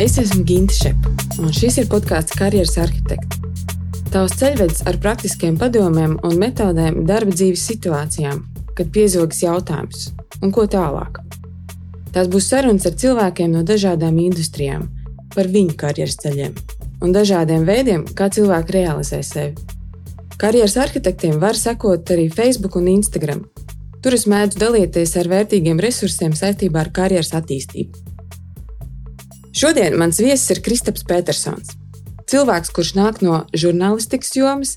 Es esmu Ginte Šepa, un šis ir podkāsts Karjeras arhitekta. Tavs ceļvedis ar praktiskiem padomiem un metodēm darba dzīves situācijām, kad piezogas jautājums, un ko tālāk. Tās būs sarunas ar cilvēkiem no dažādām industrijām, par viņu karjeras ceļiem un dažādiem veidiem, kā cilvēki realizē sevi. Karjeras arhitektiem var sekot arī Facebook un Instagram. Tur es mēdzu dalīties ar vērtīgiem resursiem saistībā ar karjeras attīstību. Šodien mans viesis ir Kristaps Petersons. Cilvēks, kurš nāk no žurnālistikas jomas,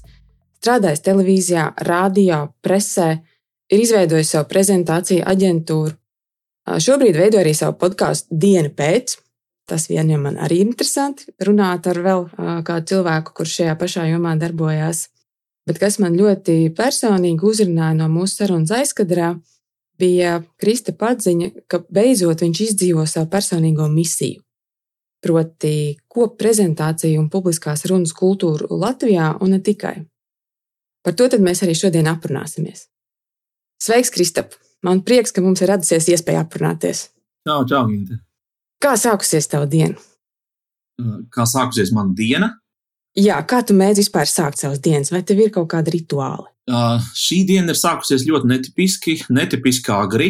strādājis televīzijā, radio, presē, ir izveidojis savu prezentāciju aģentūru. Šobrīd veido arī savu podkāstu Diena pēc. Tas vienam man arī interesanti runāt ar vēl kādu cilvēku, kurš šajā pašā jomā darbojās. Bet kas man ļoti personīgi uzrunāja no mūsu sarunas aizkadrā, bija Krista paziņa, ka beidzot viņš izdzīvo savu personīgo misiju proti, kopu prezentāciju un publiskās runas kultūru Latvijā un ne tikai. Par to mēs arī šodien aprunāsimies. Sveiks, Kristap! Man prieks, ka mums ir radusies iespēja aprunāties. Čau, čau, Ginte! Kā sākusies tava diena? Kā sākusies mana diena? Jā, kā tu mēdz vispār sākt savas dienas, vai tev ir kaut kāda rituāla? Uh, šī diena ir sākusiesi ļoti netipiski, netipiski agri,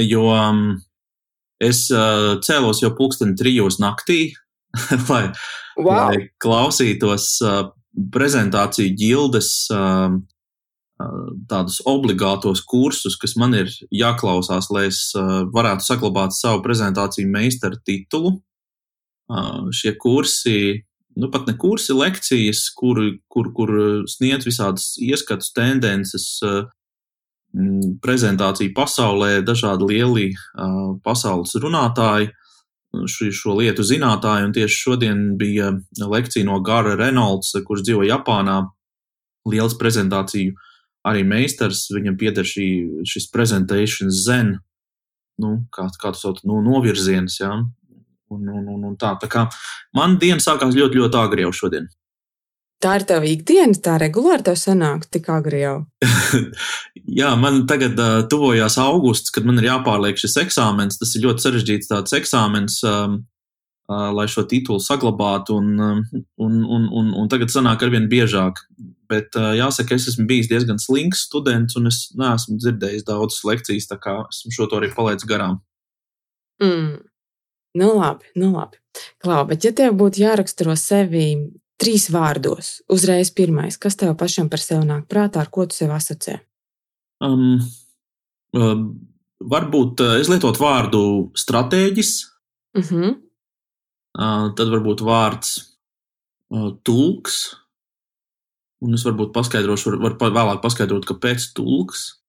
jo um, Es uh, cēlos jau pulksteni trijos naktī, lai, wow. lai klausītos uh, prezentāciju ģildes uh, tādus obligātos kursus, kas man ir jāklausās, lai es uh, varētu saglabāt savu prezentāciju meistara titulu. Uh, šie kursi, nu pat ne kursi, lekcijas, kur, kur, kur sniedz visādas ieskatus, tendences, uh, prezentāciju pasaulē, dažādi lieli uh, pasaules runātāji, ši, šo lietu zinātāji, un tieši šodien bija lekcija no Gara Reynolds, kurš dzīvo Japānā. Liels prezentāciju arī meistars, viņam pieder šī, šis presentation zen, nu, kā, kā tu sauc, nu, novirziens, jā. Un, un, un, un tā, tā kā man diena sākās ļoti, ļoti agri jau šodien. Tā ir tava ikdiena, tā regulāri tev sanāk tik agri jau. Jā, man tagad uh, tuvojās augusts, kad man ir jāpārliek šis eksāmens. Tas ir ļoti sarežģīts tāds eksāmens, um, uh, lai šo titulu saglabātu, un, un, un, un, un tagad sanāk arvien biežāk. Bet uh, jāsaka, es esmu bijis diezgan slinks students, un es neesmu dzirdējis daudzas lekcijas, tā kā esmu šo to arī palaidis garām. Mm. Nu, labi, nu, labi. Klau, bet ja tev būtu jāraksturo sevi trīs vārdos. Uzreiz pirmais, kas tev pašam par sevi nāk prātā, ar ko tu sev asociē? Um, um, varbūt es lietotu vārdu stratēģis. Uh mhm. -huh. uh, tad varbūt vārds uh, tulks. Un es varbūt paskaidrošu, var, var vēlāk paskaidrot, kāpēc tulks.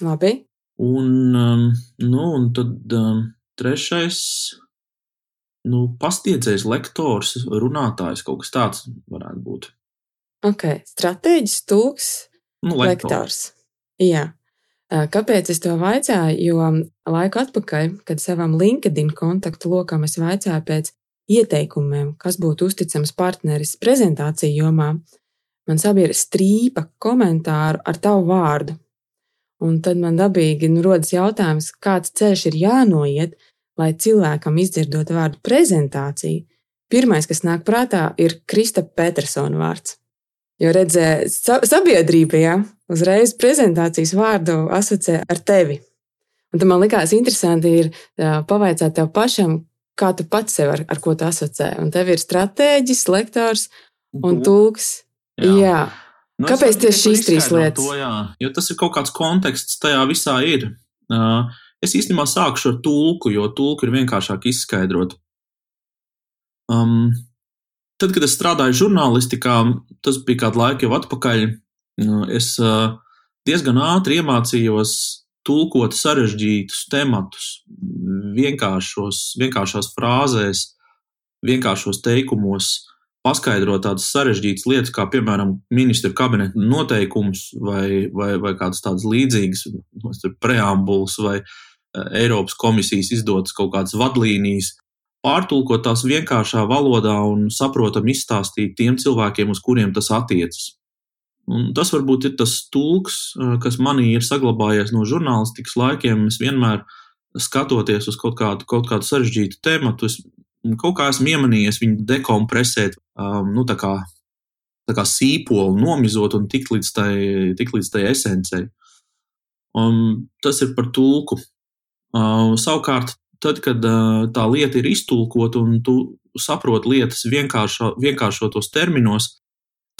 Labi. Un, um, nu, un tad um, trešais nu, pastiedzējs, lektors, runātājs, kaut kas tāds varētu būt. Ok, stratēģis, tūks, nu, lektors. Jā. Kāpēc es to vaicāju? Jo laiku atpakaļ, kad savam LinkedIn kontaktu lokam es vaicāju pēc ieteikumiem, kas būtu uzticams partneris prezentāciju jomā, man sabiedra strīpa komentāru ar tavu vārdu. Un tad man dabīgi nu, rodas jautājums, kāds ceļš ir jānoiet, lai cilvēkam izdzirdot vārdu prezentācija, pirmais, kas nāk prātā, ir Krista Petersona vārds. Jo redzē, sabiedrība, ja uzreiz prezentācijas vārdu asociē ar tevi. Un tam man likās interesanti ir pavaicāt tev pašam, kā tu pats sev ar, ar ko tu asociē. Un tev ir stratēģis, lektors un mhm. tulks. Jā. jā. Nu, Kāpēc tieši šīs trīs lietas? To, jā. jo tas ir kaut kāds konteksts tajā visā ir. Uh, Es īstenībā sākšu ar tulku, jo tulku ir vienkāršāk izskaidrot. Um, tad, kad es strādāju žurnālistikā, tas bija kādu laiku jau atpakaļ, uh, es uh, diezgan ātri iemācījos tulkot sarežģītus tematus, vienkāršās frāzēs, vienkāršos teikumos, paskaidrot tādas sarežģītas lietas, kā piemēram ministra kabineta noteikums vai, vai, vai kādas tādas līdzīgas preambulas vai, Eiropas komisijas izdotas kaut kādas vadlīnijas, pārtulkot tās vienkāršā valodā un saprotam izstāstīt tiem cilvēkiem, uz kuriem tas attiecas. Un tas varbūt ir tas tulks, kas manī ir saglabājies no žurnālistikas laikiem. Es vienmēr skatoties uz kaut kādu, kaut kādu sarežģītu tēmu, kaut kā esmu iemanījies viņu dekompresēt, um, nu, tā kā, tā kā sīpolu nomizot un tikt līdz tai, tikt līdz tai esencei. Um, tas ir par tulku. Uh, savukārt, tad, kad uh, tā lieta ir iztulkota un tu saproti lietas vienkāršo, vienkāršotos terminos,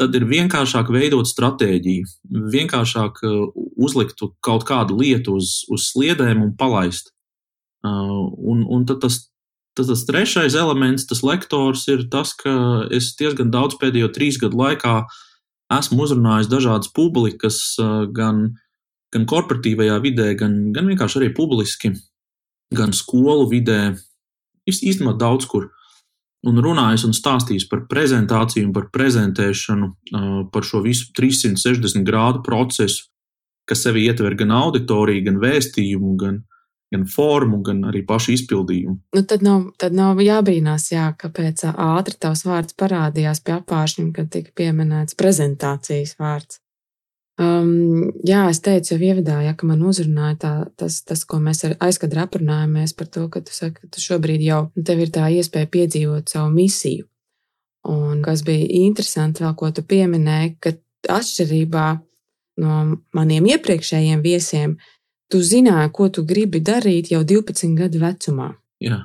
tad ir vienkāršāk veidot stratēģiju, vienkāršāk uh, uzlikt kaut kādu lietu uz, uz sliedēm un palaist. Uh, un, un tad tas, tad tas trešais elements, tas lektors, ir tas, ka es diezgan daudz pēdējo trīs gadu laikā esmu uzrunājis dažādas publikas, uh, gan, gan korporatīvajā vidē, gan, gan vienkārši arī publiski, gan skolu vidē, īstenībā daudz kur un runājis un stāstījis par prezentāciju, par prezentēšanu, par šo visu 360 grādu procesu, kas sevi ietver gan auditoriju, gan vēstījumu, gan, gan formu, gan arī pašu izpildījumu. Nu, tad, nav, tad nav jābrīnās, jā, kāpēc ātri tavs vārds parādījās pie apgājuma, kad tika pieminēts prezentācijas vārds. Um, jā, es teicu, jau ievadā, ja, ka man uzrunāja tā, tas, tas, ko mēs ar aizkadru aprunājāmies par to, ka tu saki, ka tu šobrīd jau nu, tev ir tā iespēja piedzīvot savu misiju. Un kas bija interesanti, vēl ko tu pieminēji, ka atšķirībā no maniem iepriekšējiem viesiem, tu zināji, ko tu gribi darīt jau 12 gadu vecumā. Jā.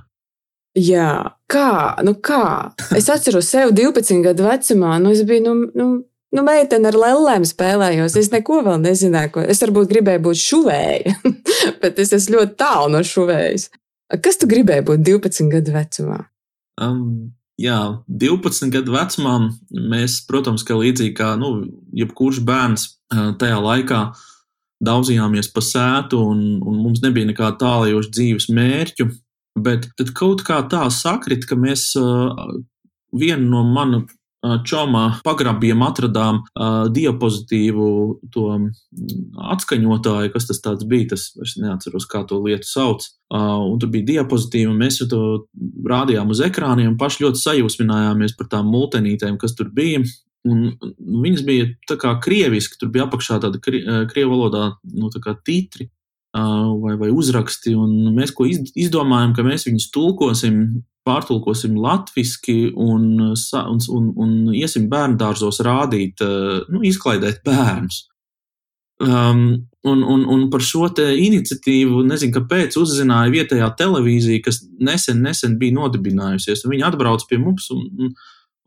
Jā, kā? Nu kā? Es atceros sevi 12 gadu vecumā, nu es biju, nu, nu Nu, meitene ar lēlēm spēlējos. Es neko vēl nezināju. Ko. Es varbūt gribēju būt šuvēja, bet es esmu ļoti tālu no šuvējas. Kas tu gribēji būt 12 gadu vecumā? Um, jā, 12 gadu vecumā mēs, protams, ka līdzīgi kā nu, jebkurš bērns tajā laikā daudzījāmies pa sētu, un, un mums nebija nekāda tālajoša dzīves mērķu. Bet tad kaut kā tā sakrit, ka mēs vienu no manu Čomā pagrabiem atradām diapozitīvu to atskaņotāju, kas tas bija. Tas es neatceros, kā to lietu sauc. Un tur bija diapozitīva, un mēs to rādījām uz ekrāniem, paši ļoti sajūsminājāmies par tām multenītēm, kas tur bija. Un viņas bija tā kā krieviski, tur bija apakšā tāda kri, krievu valodā nu, titri vai, vai uzraksti. Mēs ko izdomājam, ka mēs viņus tulkosim pārtulkosim latviešu un, un, un, un iesim bērnu dārzos rādīt, nu, izklaidēt bērnus. Um, un, un, un par šo iniciatīvu, nezinu, kāpēc, uzzināja vietējā televīzija, kas nesen, nesen bija nodibinājusies. Viņi atbrauc pie mums un, un,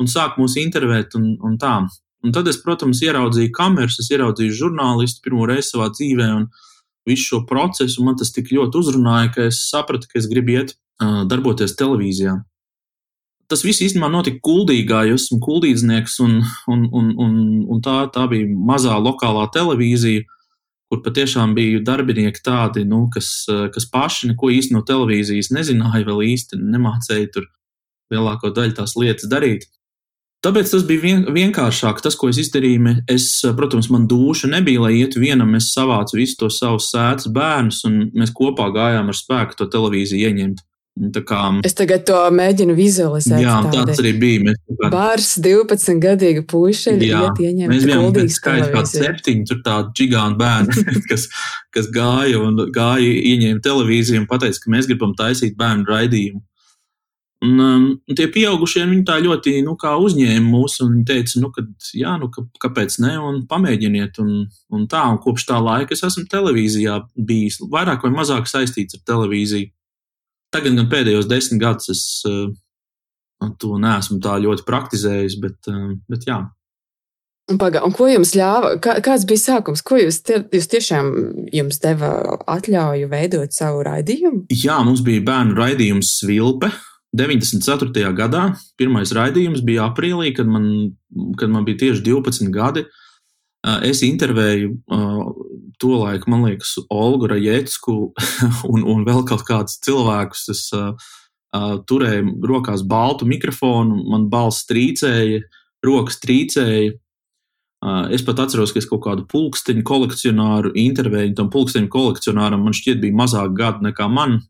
un sāk mūs intervēt un, un tā. Un tad es, protams, ieraudzīju kameras, es ieraudzīju žurnālistu pirmo reizi savā dzīvē un visu šo procesu. Man tas tik ļoti uzrunāja, ka es sapratu, ka es gribu iet darboties televīzijā. Tas viss īstenībā notika Kuldīgā, jo esmu kuldīdznieks, un, un, un, un, un tā, tā bija mazā lokālā televīzija, kur patiešām bija darbinieki tādi, nu, kas, kas paši neko īsti no televīzijas nezināja, vēl īsti nemācēja tur lielāko daļu tās lietas darīt. Tāpēc tas bija vien, vienkāršāk. Tas, ko es izdarīju, es, protams, man duša nebija, lai ietu vienam. Es savācu visus tos savus sēdes bērnus, un mēs kopā gājām ar spēku to televīziju ieņemt. Kā, es tagad to mēģinu vizualizēt. Jā, tādi. tāds arī bija. Mēs kā... Bārs 12 gadīga puiša jā, ieņemt mēs bijām skaitļi kā septiņi, tur tādi džigāni bērni, kas, kas gāja un gāja ieņēma televīziju un pateica, ka mēs gribam taisīt bērnu raidījumu. Un, um, tie pieaugušie viņi tā ļoti nu, uzņēma mūs un teica, nu, ka, jā, nu, ka, kāpēc ne, un pamēģiniet. Un, un tā, un kopš tā laika es esmu televīzijā bijis vairāk vai mazāk saistīts ar televīziju. Tagad, gan pēdējos desmit gadus, es uh, to neesmu tā ļoti praktizējis, bet, uh, bet jā. Paga, un ko jums ļāva? Kā, kāds bija sākums? Ko jūs, tie, jūs tiešām jums deva atļauju veidot savu raidījumu? Jā, mums bija bērnu raidījums Svilpe. 94. gadā pirmais raidījums bija aprīlī, kad man, kad man bija tieši 12 gadi. Es intervēju to laiku, man liekas, Olgu Rajecku un, un vēl kaut kādus cilvēkus. Es uh, turēju rokās baltu mikrofonu, man balss trīcēja, rokas trīcēja. Es pat atceros, ka es kaut kādu pulksteņu kolekcionāru intervēju. Tam pulksteņu kolekcionāram man šķiet bija mazāk gadu nekā man.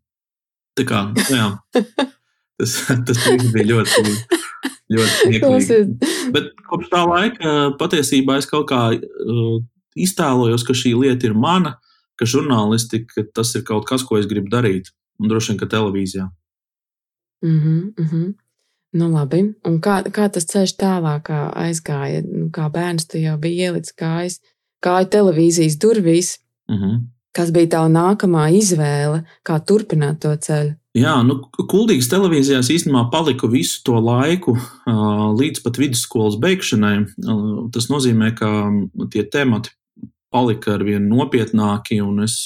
Tā kā, nu jā, tas, tas bija ļoti, ļoti smieklīgi. Bet kopš tā laika patiesībā es kaut kā uh, iztēlojos, ka šī lieta ir mana, ka žurnālistika tas ir kaut kas, ko es gribu darīt, un droši vien, ka televīzijā. Mm -hmm, mm -hmm. Nu, labi. Un kā, kā tas ceļš tālāk aizgāja? Nu, kā bērns tu jau biji ielicis kājas, kāju televīzijas durvīs. Mm -hmm. Kas bija tā nākamā izvēle, kā turpināt to ceļu? Jā, nu, Kuldīgas televīzijās īstenībā paliku visu to laiku līdz pat vidusskolas beigšanai. Tas nozīmē, ka tie temati palika ar vien nopietnāki, un es,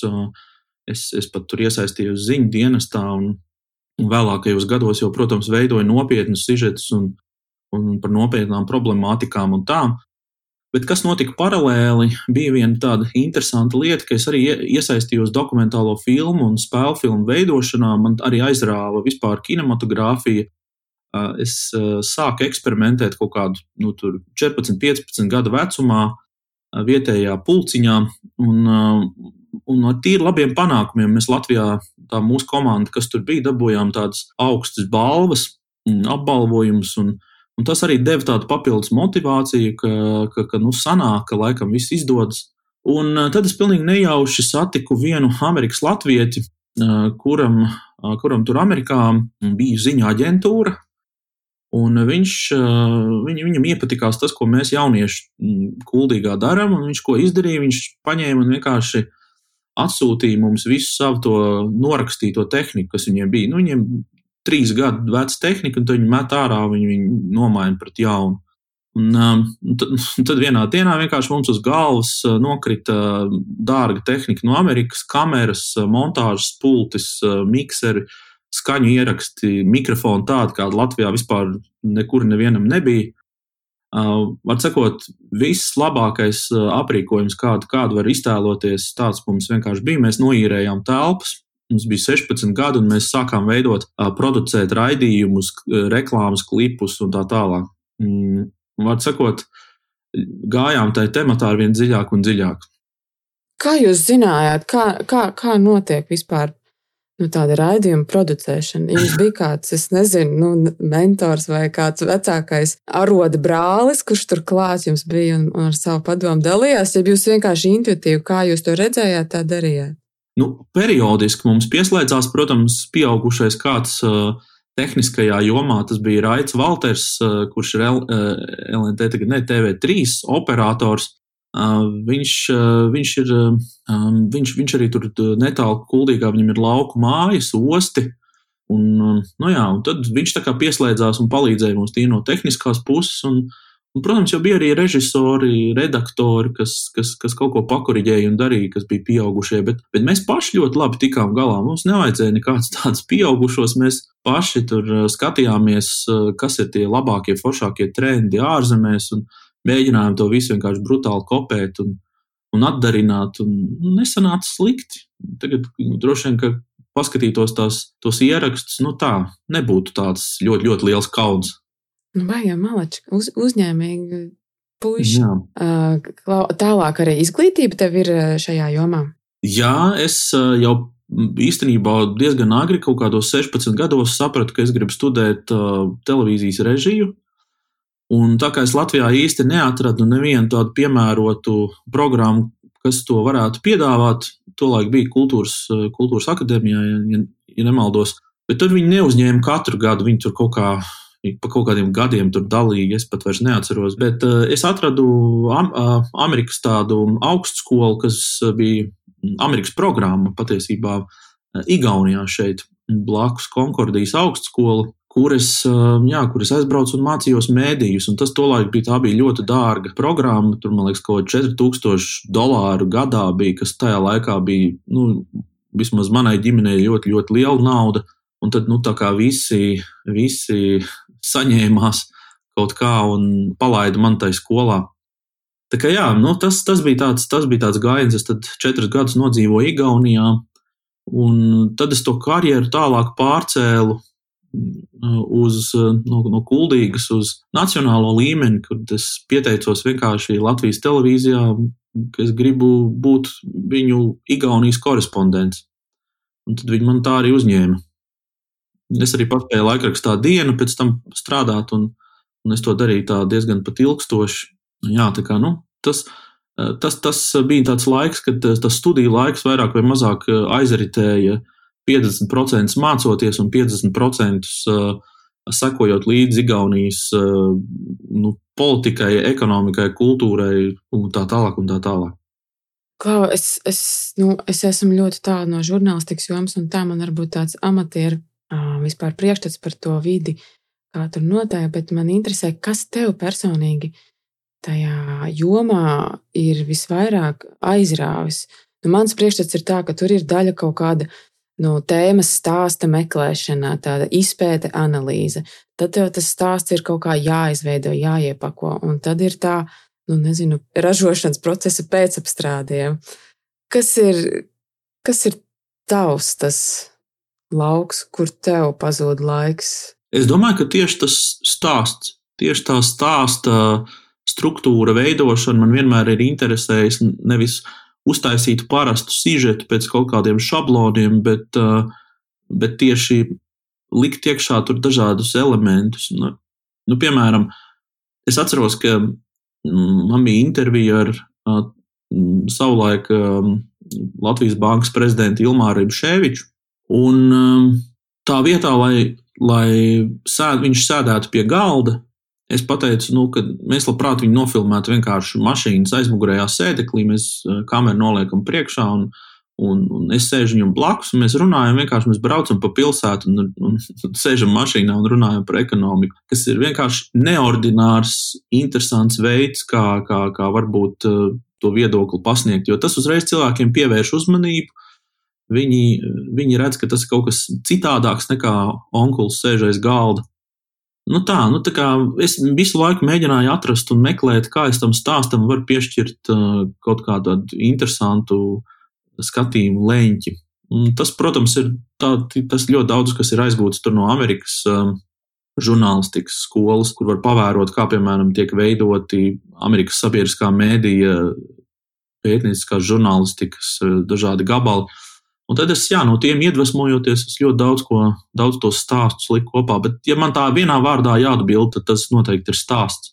es, es pat tur iesaistījos ziņu dienestā, un vēlākajos gados jau, protams, veidoju nopietnus sižetus un, un par nopietnām problemātikām un tām. Bet kas notika paralēli, bija viena tāda interesanta lieta, ka es arī iesaistījos dokumentālo filmu un spēļu filmu veidošanā. Man arī aizrāva vispār kinematogrāfija. Es sāku eksperimentēt kaut kādu nu, 14, 15 gadu vecumā, vietējā pulciņā. Un, un ar tīri labiem panākumiem mēs Latvijā, tā mūsu komanda, kas tur bija, dabūjām tādas augstas balvas, apbalvojumus. Un, Un tas arī deva tādu papildus motivāciju, ka, ka, ka nu, sanāk, ka laikam viss izdodas. Un tad es pilnīgi nejauši satiku vienu amerikāņu latvieti, kuram, kuram tur Amerikā bija ziņā aģentūra. Un viņš, viņ, viņam iepatikās tas, ko mēs jaunieši kuldīgā darām, un viņš ko izdarīja. Viņš paņēma un vienkārši atsūtīja mums visu savu to norakstīto tehniku, kas viņiem bija. Nu, viņiem trīs gadu veca tehnika, un viņi met ārā, viņi viņu nomaina pret jaunu. Un, um, tad, tad vienā dienā vienkārši mums uz galvas uh, nokrita dārga tehnika no Amerikas, kameras, uh, montāžas pultis, uh, mikseri, skaņu ieraksti, mikrofoni tādi, kādi Latvijā vispār nekur nevienam nebija. Var sakot, viss labākais aprīkojums, kādu, kādu var iztēloties, tāds mums vienkārši bija. Mēs noīrējām telpas, Mums bija 16 gadi, un mēs sākām veidot, producēt raidījumus, reklāmas klipus un tā tālāk. Mm, Vārds sakot, gājām tajā tematā ar vien dziļāk un dziļāk. Kā jūs zinājāt, kā, kā, kā notiek vispār nu, tāda raidījuma producēšana? Jums bija kāds, es nezinu, nu, mentors vai kāds vecākais aroda brālis, kurš tur klāt jums bija un, un ar savu padomu dalījās, ja jūs vienkārši intuitīvi, kā jūs to redzējāt, tā darījāt? Nu, periodiski mums pieslēdzās, protams, pieaugušais kāds uh, tehniskajā jomā. Tas bija Raits Valters, uh, kurš ir L, uh, LNT, tagad ne TV3 operators. Uh, viņš, uh, viņš, ir, um, viņš, viņš arī tur netālu kuldīgā, viņam ir lauku mājas, osti. Un, um, nu jā, un tad viņš tā kā pieslēdzās un palīdzēja mums tīri no tehniskās puses. Un, Un, protams, jau bija arī režisori, redaktori, kas, kas, kas kaut ko pakoriģēja un darīja, kas bija pieaugušie. Bet, bet mēs paši ļoti labi tikām galā. Mums nevajadzēja nekādus tādus pieaugušos. Mēs paši tur uh, skatījāmies, uh, kas ir tie labākie, foršākie trendi ārzemēs, un mēģinājām to visu vienkārši brutāli kopēt un, un atdarināt. Un, un nesanāca slikti. Tagad nu, droši vien, ka paskatītos tās, tos ierakstus, nu tā nebūtu tāds ļoti, ļoti liels kauns. Nu, Baigā malači, uz, uzņēmīgi puiši. Uh, tālāk arī izglītība tev ir šajā jomā? Jā, es jau īstenībā diezgan agri, kaut kādos 16 gados, sapratu, ka es gribu studēt uh, televīzijas režiju. Un tā kā es Latvijā īsti neatradu nevienu tādu piemērotu programmu, kas to varētu piedāvāt, tolaik bija kultūras, kultūras akadēmijā, ja, ja nemaldos. Bet tur viņi neuzņēma katru gadu, viņi tur kaut kā pa kaut kādiem gadiem tur dalīgi, es pat vairs neatceros. Bet uh, es atradu am, uh, Amerikas tādu augstskolu, kas bija Amerikas programma patiesībā uh, Igaunijā šeit, blakus Konkordijas augstskola. Kur es, jā, kur es aizbraucu un mācījos mēdījus. Un tas tolaik bija, bija ļoti dārga programma. Tur, man liekas, kaut kāda 4000 dolāru gadā bija, kas tajā laikā bija, nu, vismaz manai ģimenei ļoti, ļoti liela nauda. Un tad, nu, tā kā visi, visi saņēmās kaut kā un palaida man tai skolā. Tā kā jā, nu, tas, tas, bija tāds, tas bija tāds gājiens. Es tad četrus gadus nodzīvoju Igaunijā, un tad es to karjeru tālāk pārcēlu uh, uz, no, no kuldīgas uz nacionālo līmeni, kad es pieteicos vienkārši Latvijas televīzijā, ka es gribu būt viņu Igaunijas korespondents. Un tad viņi man tā arī uzņēma. Es arī paspēju laikrakstā dienu pēc tam strādāt, un, un es to darīju tā diezgan pat ilgstoši. Jā, tā kā, nu, tas, tas, tas bija tāds laiks, kad tas studiju laiks vairāk vai mazāk aizritēja 50% mācoties un 50% sekojot līdzi Igaunijas nu, politikai, ekonomikai, kultūrai un tā tālāk. Un tā tālāk. Klau, es, es, nu, es esmu ļoti tālu no žurnālistikas jomas, un tā man varbūt tāds amatieru vispār priekšstats par to vidi, kā tur notiek, bet man interesē, kas tev personīgi tajā jomā ir visvairāk aizrāvis. Nu, mans priekšstats ir tā, ka tur ir daļa kaut kāda nu, tēmas stāsta meklēšana, tāda izpēte, analīze. Tad tev tas stāsts ir kaut kā jāizveido, jāiepako, un tad ir tā, nu, nezinu, ražošanas procesa pēcapstrādē. Kas ir, kas ir tavs tas lauks, kur tev pazūd laiks? Es domāju, ka tieši tas stāsts, tieši tā stāsta struktūra, veidošana man vienmēr ir interesējis. Nevis uztaisīt parastu sižetu pēc kaut kādiem šabloniem, bet, uh, bet tieši likt iekšā tur dažādus elementus. Nu, nu, piemēram, es atceros, ka mm, man bija intervija ar uh, savulaik um, Latvijas Bankas prezidentu Ilmāru Ševiču. Un um, tā vietā, lai, lai sēd, viņš sēdētu pie galda, Es pateicu, nu, ka mēs labprāt viņu nofilmētu vienkārši mašīnas aizmugurējā sēdeklī. Mēs eh, kameru noliekam priekšā, un, un, un es sēžu viņam blakus, un mēs runājam. Vienkārši mēs braucam pa pilsētu, un, un, un sēžam mašīnā un runājam par ekonomiku. Tas ir vienkārši neordinārs, interesants veids, kā, kā, kā varbūt eh, to viedokli pasniegt. Jo tas uzreiz cilvēkiem pievērš uzmanību. Viņi, viņi redz, ka tas ir kaut kas citādāks nekā onkulis sēž aiz galda Nu tā, nu tā kā es visu laiku mēģināju atrast un meklēt, kā es tam stāstam varu piešķirt uh, kaut kādu interesantu skatījumu leņķi. Un tas, protams, ir tā, tas ļoti daudz, kas ir aizgūts no Amerikas uh, žurnālistikas skolas, kur var pavērot, kā piemēram tiek veidoti Amerikas sabiedriskā mēdīja pētnieciskās žurnālistikas uh, dažādi gabali. Un tad es, jā, no tiem iedvesmojoties, es ļoti daudz ko, daudz tos stāstus liku kopā. Bet, ja man tā vienā vārdā jāatbild, tad tas noteikti ir stāsts.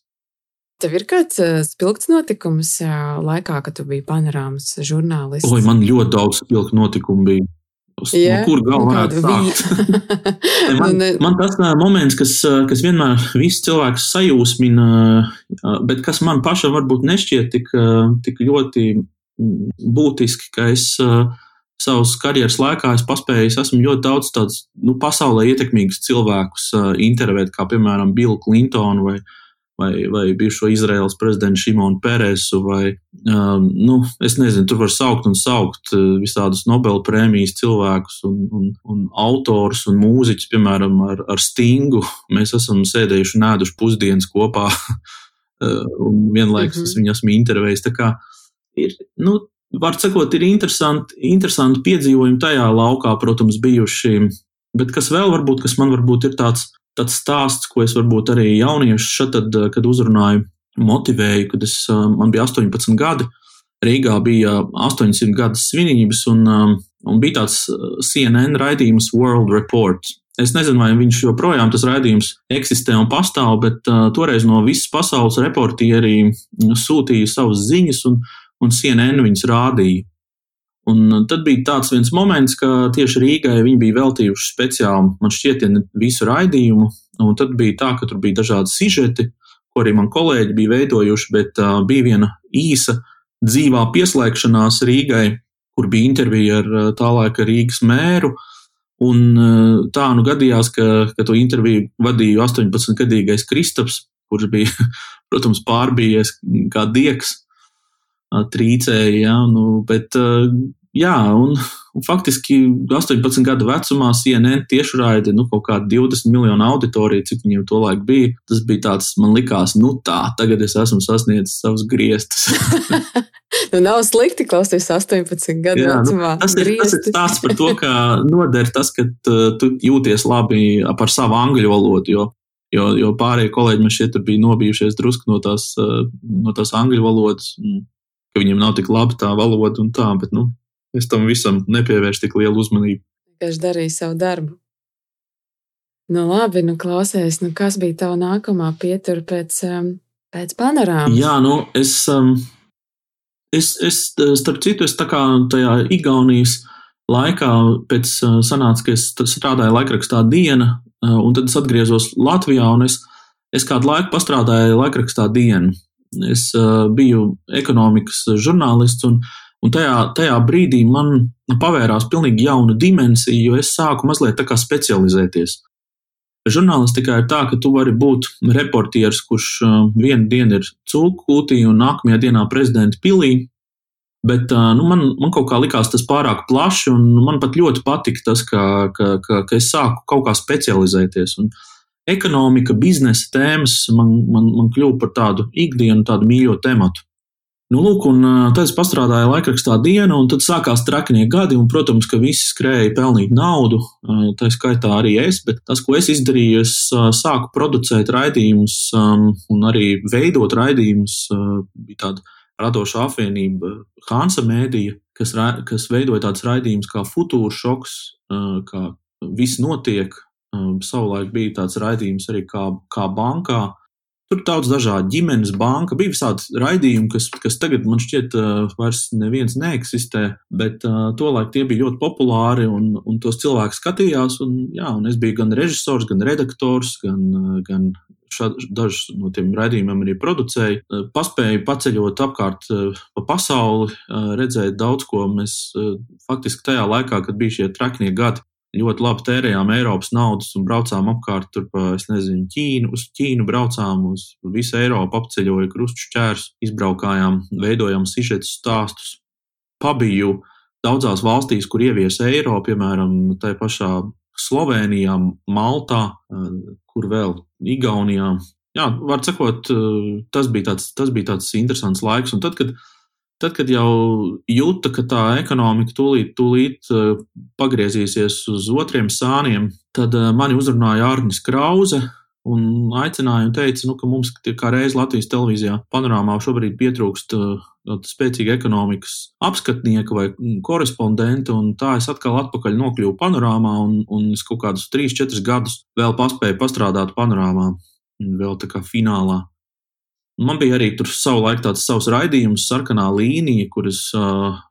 Tev ir kāds uh, spilgts notikums uh, laikā, kad tu biji panorāmas žurnālists? Oi, man ļoti daudz spilgtu notikumu bija. Uz, yeah, no kur galva varētu sākt? man, nu, man tas uh, moments, kas, kas vienmēr visu cilvēku sajūsmina, bet kas man pašam varbūt nešķiet tik, tik ļoti būtiski, ka es uh, savas karjeras laikā es paspēju, es esmu ļoti daudz tādus nu, pasaulē ietekmīgus cilvēkus uh, intervēt, kā piemēram Billu Clintonu vai, vai, vai bijušo Izraels prezidentu Šimonu Peresu, vai, um, nu, es nezinu, tur var saukt un saukt uh, visādus Nobel prēmijas cilvēkus un, un, un autors un mūziķus, piemēram, ar, ar Stingu. Mēs esam sēdējuši un ēduši pusdienas kopā, un vienlaikus mm -hmm. es viņu esmu intervējis. Tā kā ir, nu, var sakot, ir interesanti, interesanti piedzīvojumi tajā laukā, protams, bijuši. Bet kas vēl varbūt, kas man varbūt ir tāds, tāds stāsts, ko es varbūt arī jauniešus šeit, kad uzrunāju, motivēju, kad es, man bija 18 gadi. Rīgā bija 800 gadu svinības, un, un bija tāds CNN raidījums World Report. Es nezinu, vai viņš joprojām tas raidījums eksistē un pastāv, bet uh, toreiz no visas pasaules reportieri sūtīja savas ziņas, un, un CNN viņas rādīja. Un tad bija tāds viens moments, ka tieši Rīgai viņi bija veltījuši speciāli, man šķiet, visu raidījumu. Un tad bija tā, ka tur bija dažādi sižeti, ko arī man kolēģi bija veidojuši, bet uh, bija viena īsa dzīvā pieslēgšanās Rīgai, kur bija intervija ar uh, tā laika Rīgas mēru. Un uh, tā nu gadījās, ka, ka to interviju vadīja 18-gadīgais Kristaps, kurš bija, protams, pārbījies kā dieks trīcēja. Ja, nu, bet, jā, un, un faktiski 18 gadu vecumā CNN tiešraidi nu, kaut kāda 20 miljonu auditorija, cik viņiem to laiku bija. Tas bija tāds, man likās, nu tā, tagad es esmu sasniedzis savus griestus. nu, nav slikti klausīties 18 gadu Jā, vecumā. Nu, tas, ir, griestus. tas ir stāsts par to, ka noder tas, ka tu jūties labi par savu angļu valodu. Jo Jo, jo pārējie kolēģi man šeit bija nobijušies drusku no tās, no tās angļu valodas ka viņam nav tik laba tā valoda un tā, bet nu, es tam visam nepievēršu tik lielu uzmanību. Vienkārši darīju savu darbu. Nu, labi, nu, klausies, nu, kas bija tava nākamā pietura pēc, um, pēc panorāmas? Jā, nu, es, um, es, es, starp citu, es tā kā tajā Igaunijas laikā, pēc sanāca, ka es strādāju laikrakstā diena, un tad es atgriezos Latvijā, un es, es kādu laiku pastrādāju laikrakstā dienu. Es uh, biju ekonomikas žurnālists, un, un tajā, tajā brīdī man pavērās pilnīgi jauna dimensija, jo es sāku mazliet tā kā specializēties. Žurnālistikā ir tā, ka tu vari būt reportieris, kurš uh, vienu dienu ir cūkūtī un nākamajā dienā prezidenta pilī, Bet nu, man, man kaut kā likās tas pārāk plaši, un man pat ļoti patika tas, ka, ka, ka, ka es sāku kaut kā specializēties. Un ekonomika, biznesa tēmas man, man, man kļuva par tādu ikdienu, tādu mīļo tematu. Nu, lūk, un tad es strādāju laikrakstā dienu, un tad sākās traknie gadi, un, protams, ka visi skrēja pelnīt naudu, tā skaitā arī es, bet tas, ko es izdarīju, es sāku producēt raidījumus un arī veidot raidījumus, bija tāda radoša apvienība Hansa Mēdija, kas, kas veidoja tāds raidījums kā Futūra šoks, kā viss notiek. Savulaik bija tāds raidījums arī kā, kā bankā. Tur daudz dažādu ģimenes banka, bija visādi raidījumi, kas, kas tagad man šķiet vairs neviens neeksistē, bet tolaik tie bija ļoti populāri un, un tos cilvēki skatījās. Un, jā, un es biju gan režisors, gan redaktors, gan, gan dažus no tiem raidījumiem arī producēju. Eh, paspēju paceļot apkārt eh, pa pasauli, redzēt daudz ko. Mēs faktiski tajā laikā, kad bija šie traknie gadi, ļoti labi tērējām Eiropas naudas un braucām apkārt tur pa, es nezinu, Ķīnu, uz Ķīnu braucām, uz visu Eiropu apceļoju krustu šķērs, izbraukājām, veidojām sižetus stāstus. Pabiju daudzās valstīs, kur ievies eiro, piemēram, tai pašā Slovenijā, Maltā, kur vēl Igaunijā. Jā, var sakot, tas bija tāds, tas bija tāds interesants laiks. Un tad, kad, tad, kad jau jūta, ka tā ekonomika tūlīt, tūlīt pagriezīsies uz otriem sāniem, tad mani uzrunāja Arnis Krause, un aicināja un teica, nu, ka mums kā reiz Latvijas televīzijā panorāmā šobrīd pietrūkst uh, spēcīga ekonomikas apskatnieka vai korespondenta, un tā es atkal atpakaļ nokļuvu panorāmā, un, un es kaut kādus 3-4 gadus vēl paspēju pastrādāt panorāmā, vēl tā kā finālā. Man bija arī tur savulaik tāds savs raidījums, sarkanā līnija, kuras,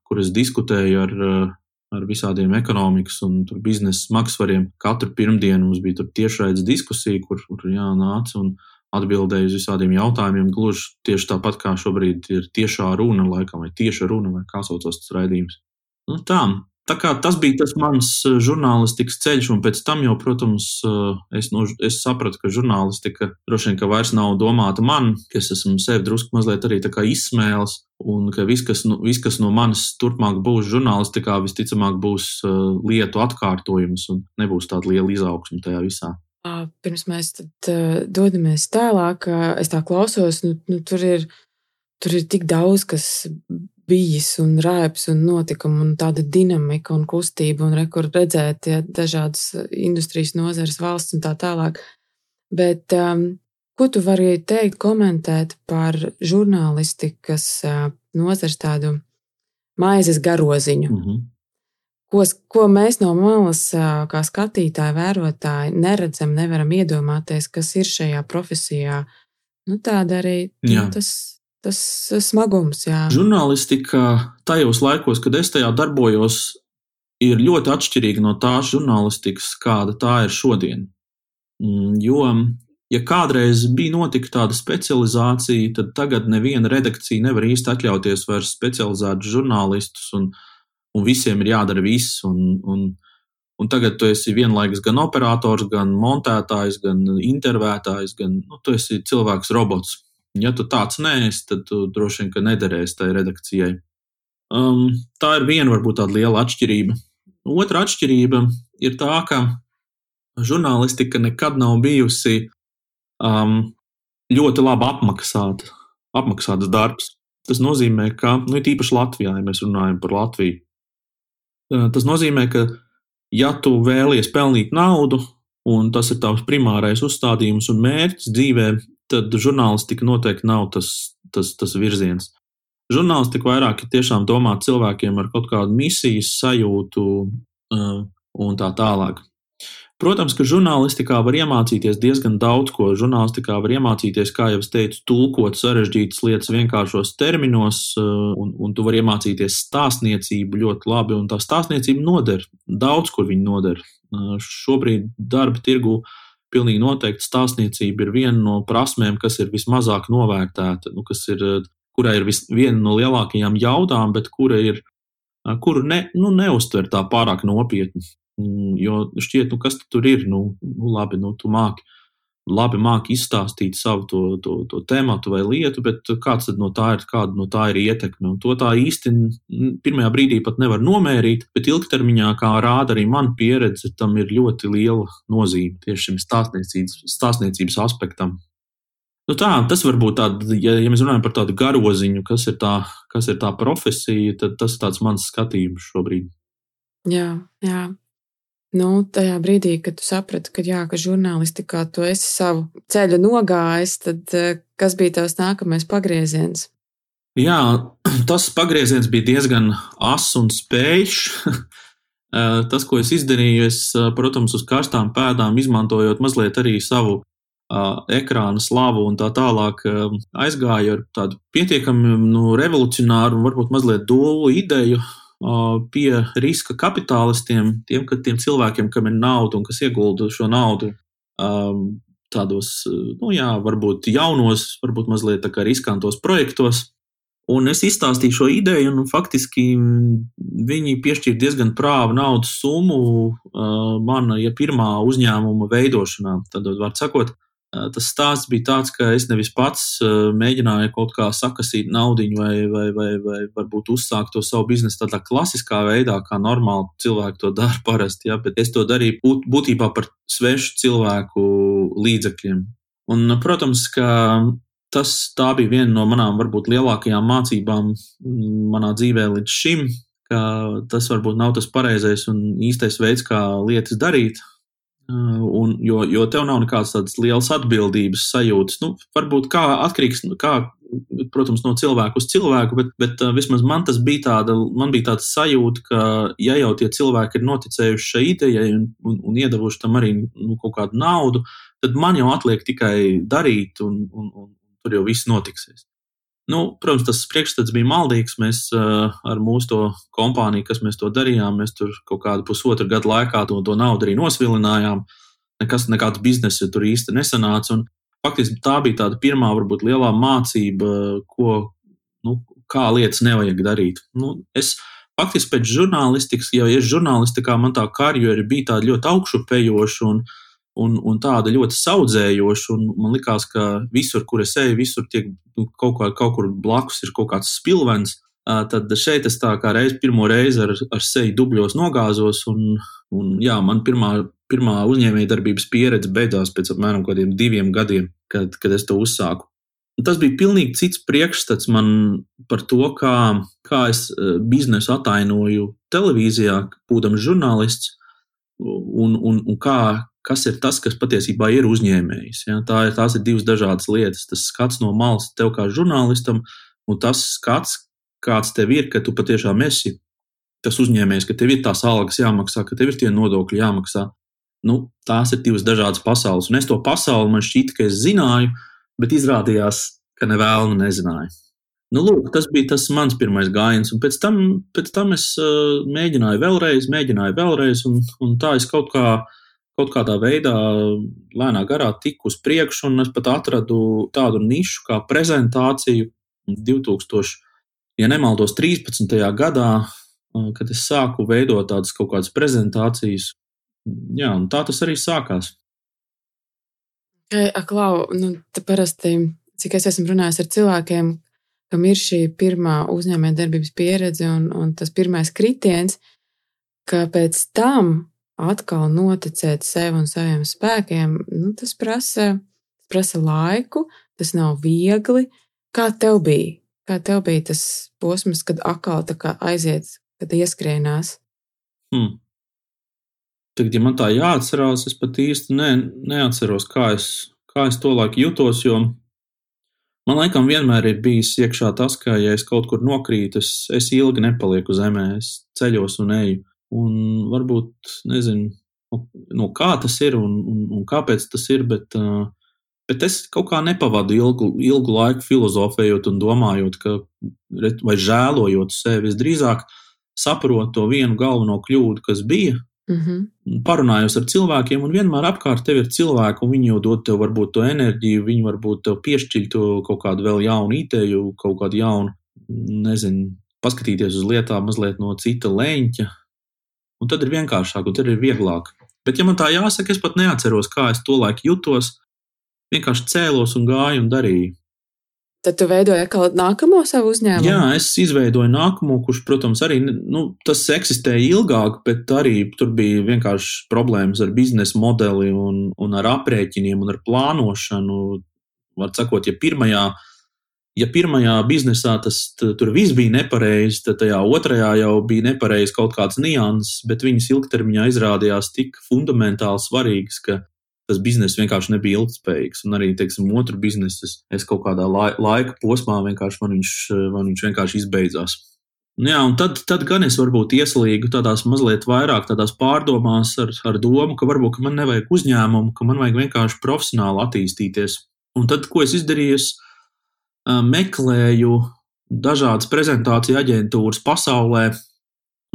kuras diskutēju ar ar visādiem ekonomikas un biznesa smagsvariem. Katru pirmdienu mums bija tiešraides diskusija, kur, kur jānāca un atbildēja uz visādiem jautājumiem. Gluži tieši tāpat kā šobrīd ir tiešā runa, laikam, vai tieša runa, vai kā saucas tas raidījums. Nu, tā, Tā kā tas bija tas mans eh, žurnālistikas ceļš, un pēc tam jau, protams, eh, es, no, es sapratu, ka žurnālistika droši vien ka vairs nav domāta man, ka es esmu sevi drusku mazliet arī izsmēlis, un ka viss, kas, nu, vis, kas no manis turpmāk būs žurnālistikā, visticamāk būs uh, lietu atkārtojums, un nebūs tāda liela izaugsme tajā visā. Pirms mēs tad, uh, dodamies tālāk, es tā klausos, nu, nu, tur, ir, tur ir tik daudz, kas bijis un rēps un notikumi un tāda dinamika un kustība un rekur redzēt ja, dažādas industrijas nozares valsts un tā tālāk. Bet um, ko tu vari teikt, komentēt par žurnālistikas uh, nozares tādu maizes garoziņu? Mm -hmm. Ko, ko mēs no malas, uh, kā skatītāji, vērotāji, neredzam, nevaram iedomāties, kas ir šajā profesijā. Nu, tāda arī nu, tas tas smagums. Jā. Žurnālistika tajos laikos, kad es tajā darbojos, ir ļoti atšķirīga no tās žurnālistikas, kāda tā ir šodien. Mm, jo, ja kādreiz bija notika tāda specializācija, tad tagad neviena redakcija nevar īsti atļauties vairs specializētus žurnālistus, un, un visiem ir jādara viss. Un, un, un tagad tu esi vienlaikus gan operators, gan montētājs, gan intervētājs, gan nu, tu esi cilvēks robots. Ja tu tāds neesi, tad tu droši vien nederēsi tai redakcijai. Um, tā ir viena varbūt tāda liela atšķirība. Otra atšķirība ir tā, ka žurnālistika nekad nav bijusi um, ļoti labi apmaksāta, apmaksāts darbs. Tas nozīmē, ka, nu, īpaši Latvijā, ja mēs runājam par Latviju, uh, tas nozīmē, ka, ja tu vēlies pelnīt naudu, un tas ir tavs primārais uzstādījums un mērķis dzīvē, tad žurnālistika noteikti nav tas, tas, tas virziens. Žurnālistika vairāk ir tiešām domāta cilvēkiem ar kaut kādu misijas sajūtu uh, un tā tālāk. Protams, ka žurnālistikā var iemācīties diezgan daudz ko. Žurnālistikā var iemācīties, kā jau es teicu, tulkot sarežģītas lietas vienkāršos terminos, eh, un, un tu vari iemācīties stāstniecību ļoti labi, un tā stāstniecība noder. Daudz kur viņa noder. Eh, šobrīd darba tirgu pilnīgi noteikti stāstniecība ir viena no prasmēm, kas ir vismazāk novērtēta, nu, kas ir, eh, kurai ir vis, viena no lielākajām jaudām, bet kura ir, kuru ne, nu, neuztver tā pārāk nopietni. Mm, jo šķiet, nu, kas tur ir? Nu, nu labi, nu, tu māki, labi māki izstāstīt savu to, to, to tēmatu vai lietu, bet kāds tad no tā ir, kāda no tā ir ietekme? Un to tā īsti pirmajā brīdī pat nevar nomērīt, bet ilgtermiņā, kā rāda arī mana pieredze, tam ir ļoti liela nozīme tieši šim stāstniecības, stāstniecības aspektam. Nu tā, tas var būt tāds, ja, ja mēs runājam par tādu garoziņu, kas ir tā, kas ir tā profesija, tad tas ir mans skatījums šobrīd. Jā, jā. Nu, tajā brīdī, kad tu saprati, ka, jā, ka žurnālistikā tu esi savu ceļu nogājis, tad eh, kas bija tavs nākamais pagrieziens? Jā, tas pagrieziens bija diezgan ass un spējš. Eh, tas, ko es izdarīju, es, eh, protams, uz karstām pēdām izmantojot mazliet arī savu ekrāna slavu un tā tālāk, aizgāju ar tādu pietiekami nu, revolucionāru un varbūt mazliet dolu ideju pie riska kapitālistiem, tiem, tiem cilvēkiem, kam ir nauda un kas iegulda šo naudu tādos, nu jā, varbūt jaunos, varbūt mazliet tā kā riskantos projektos. Un es izstāstīju šo ideju, un faktiski viņi piešķīra diezgan prāvu naudas summu uh, mana ja pirmā uzņēmuma veidošanā. Tad, var sakot, Tas stāsts bija tāds, ka es nevis pats mēģināju kaut kā sakasīt naudu, vai, vai, vai, vai varbūt uzsākt to savu biznesu tādā klasiskā veidā, kā normāli cilvēki to dara parasti, ja, bet es to darīju būt, būtībā par svešu cilvēku līdzekļiem. Un, protams, ka tas bija viena no manām varbūt lielākajām mācībām manā dzīvē līdz šim, ka tas varbūt nav tas pareizais un īstais veids, kā lietas darīt. Un, jo, jo tev nav nekādas tādas lielas atbildības sajūtas. Nu, varbūt kā atkarīgs no, kā, protams, no cilvēka uz cilvēku, bet, bet uh, vismaz man tas bija tāda, man bija tāds sajūta, ka, ja jau tie cilvēki ir noticējuši šai idejai un, un, un iedavuši tam arī nu, kaut kādu naudu, tad man jau atliek tikai darīt, un, un, un tur jau viss notiksies. Nu, protams, tas priekšstats bija maldīgs. Mēs uh, ar mūsu kompāniju, kas mēs to darījām, mēs tur kaut kādu pusotru gadu laikā to, to naudu arī nosvilinājām. Nekas, nekāds biznesa tur īsti nesanāca. Un, faktiski tā bija tāda pirmā, varbūt lielā mācība, ko, nu, kā lietas nevajag darīt. Nu, es faktiski pēc žurnālistikas, jau ir žurnālistikā, man tā karjera bija tāda ļoti augšupejoša. Un, un, un tāda ļoti saudzējoša. Man liekas, ka visur, kur es eju, visur tiek nu, kaut, kā, kaut kur blakus ir kaut kāds spilvens. Tad šeit es tā kā reiz, pirmo reizi ar, ar seju dubļos nogāzos, un, un jā, man pirmā, pirmā uzņēmējdarbības pieredze beidzās pēc apmēram diviem gadiem, kad, kad es to uzsāku. Un tas bija pilnīgi cits priekšstats man par to, kā, kā es biznesu atainoju televīzijā, būdams žurnālists, un, un, un kā, kas ir tas, kas patiesībā ir uzņēmējs. Ja? Tā ir, tās ir divas dažādas lietas. Tas skats no malas tev kā žurnālistam, un tas skats, kāds tev ir, ka tu patiešām esi tas uzņēmējs, ka tev ir tās algas jāmaksā, ka tev ir tie nodokļi jāmaksā. Nu, tās ir divas dažādas pasaules. Un es to pasauli man šķita, ka es zināju, bet izrādījās, ka nevēlu nezināju. Nu, lūk, tas bija tas mans pirmais gājiens, un pēc tam, pēc tam es uh, mēģināju vēlreiz, mēģināju vēlreiz, un, un tā es kaut kā uh, kaut kādā veidā lēnā garā tiku uz priekšu, un es pat atradu tādu nišu kā prezentāciju 2000, ja nemaldos, 13. gadā, kad es sāku veidot tādas kaut kādas prezentācijas. Jā, un tā tas arī sākās. Klau, nu, te parasti, cik es esmu runājis ar cilvēkiem, kam ir šī pirmā uzņēmējdarbības pieredze un, un tas pirmais kritiens, ka pēc tam atkal noticēt sev un saviem spēkiem, nu, tas prasa, prasa laiku, tas nav viegli. Kā tev bija? Kā tev bija tas posms, kad atkal aiziet, kad ieskrienās? Hmm. Tagad, ja man tā jāatcerās, es pat īsti ne, neatceros, kā es, kā es to laiku jutos, jo man laikam vienmēr ir bijis iekšā tas, ka, ja es kaut kur nokrītu, es, es ilgi nepalieku zemē, es ceļos un eju. Un varbūt, nezinu, no kā tas ir un, un, un kāpēc tas ir. Bet, bet es kaut kā nepavadu ilgu, ilgu laiku filozofējot un domājot, ka, vai žēlojot sevi. Es drīzāk saprotu to vienu galveno kļūdu, kas bija. Mm -hmm. Parunājos ar cilvēkiem, un vienmēr apkārt tev ir cilvēki, un viņi jau dod tev varbūt to enerģiju, viņi varbūt tev piešķir to kaut kādu vēl jaunu ideju, kaut kādu jaunu, nezinu, paskatīties uz lietām mazliet no cita leņķa. Un tad ir vienkāršāk, un tad ir vieglāk. Bet, ja man tā jāsaka, es pat neatceros, kā es to laiku jutos. Vienkārši cēlos un gāju un darīju. Tad tu veidoji atkal nākamo savu uzņēmumu? Jā, es izveidoju nākamo, kurš, protams, arī nu, tas eksistēja ilgāk, bet arī tur bija vienkārši problēmas ar biznesa modeli un, un ar aprēķiniem un ar plānošanu. Var sakot, ja pirmajā ja pirmajā biznesā tas tur viss bija nepareizi, tad tajā otrajā jau bija nepareizi kaut kāds nianses, bet viņas ilgtermiņā izrādījās tik fundamentāli svarīgas, ka tas bizness vienkārši nebija ilgspējīgs. Un arī, teiksim, otru biznesu es kaut kādā laika posmā vienkārši man viņš, man viņš vienkārši izbeidzās. Jā, un tad, tad gan es varbūt ieslīgu tādās mazliet vairāk tādās pārdomās ar, ar domu, ka varbūt ka man nevajag uzņēmumu, ka man vajag vienkārši profesionāli attīstīties. Un tad, ko es izdarīju, es meklēju dažādas prezentāciju aģentūras pasaulē,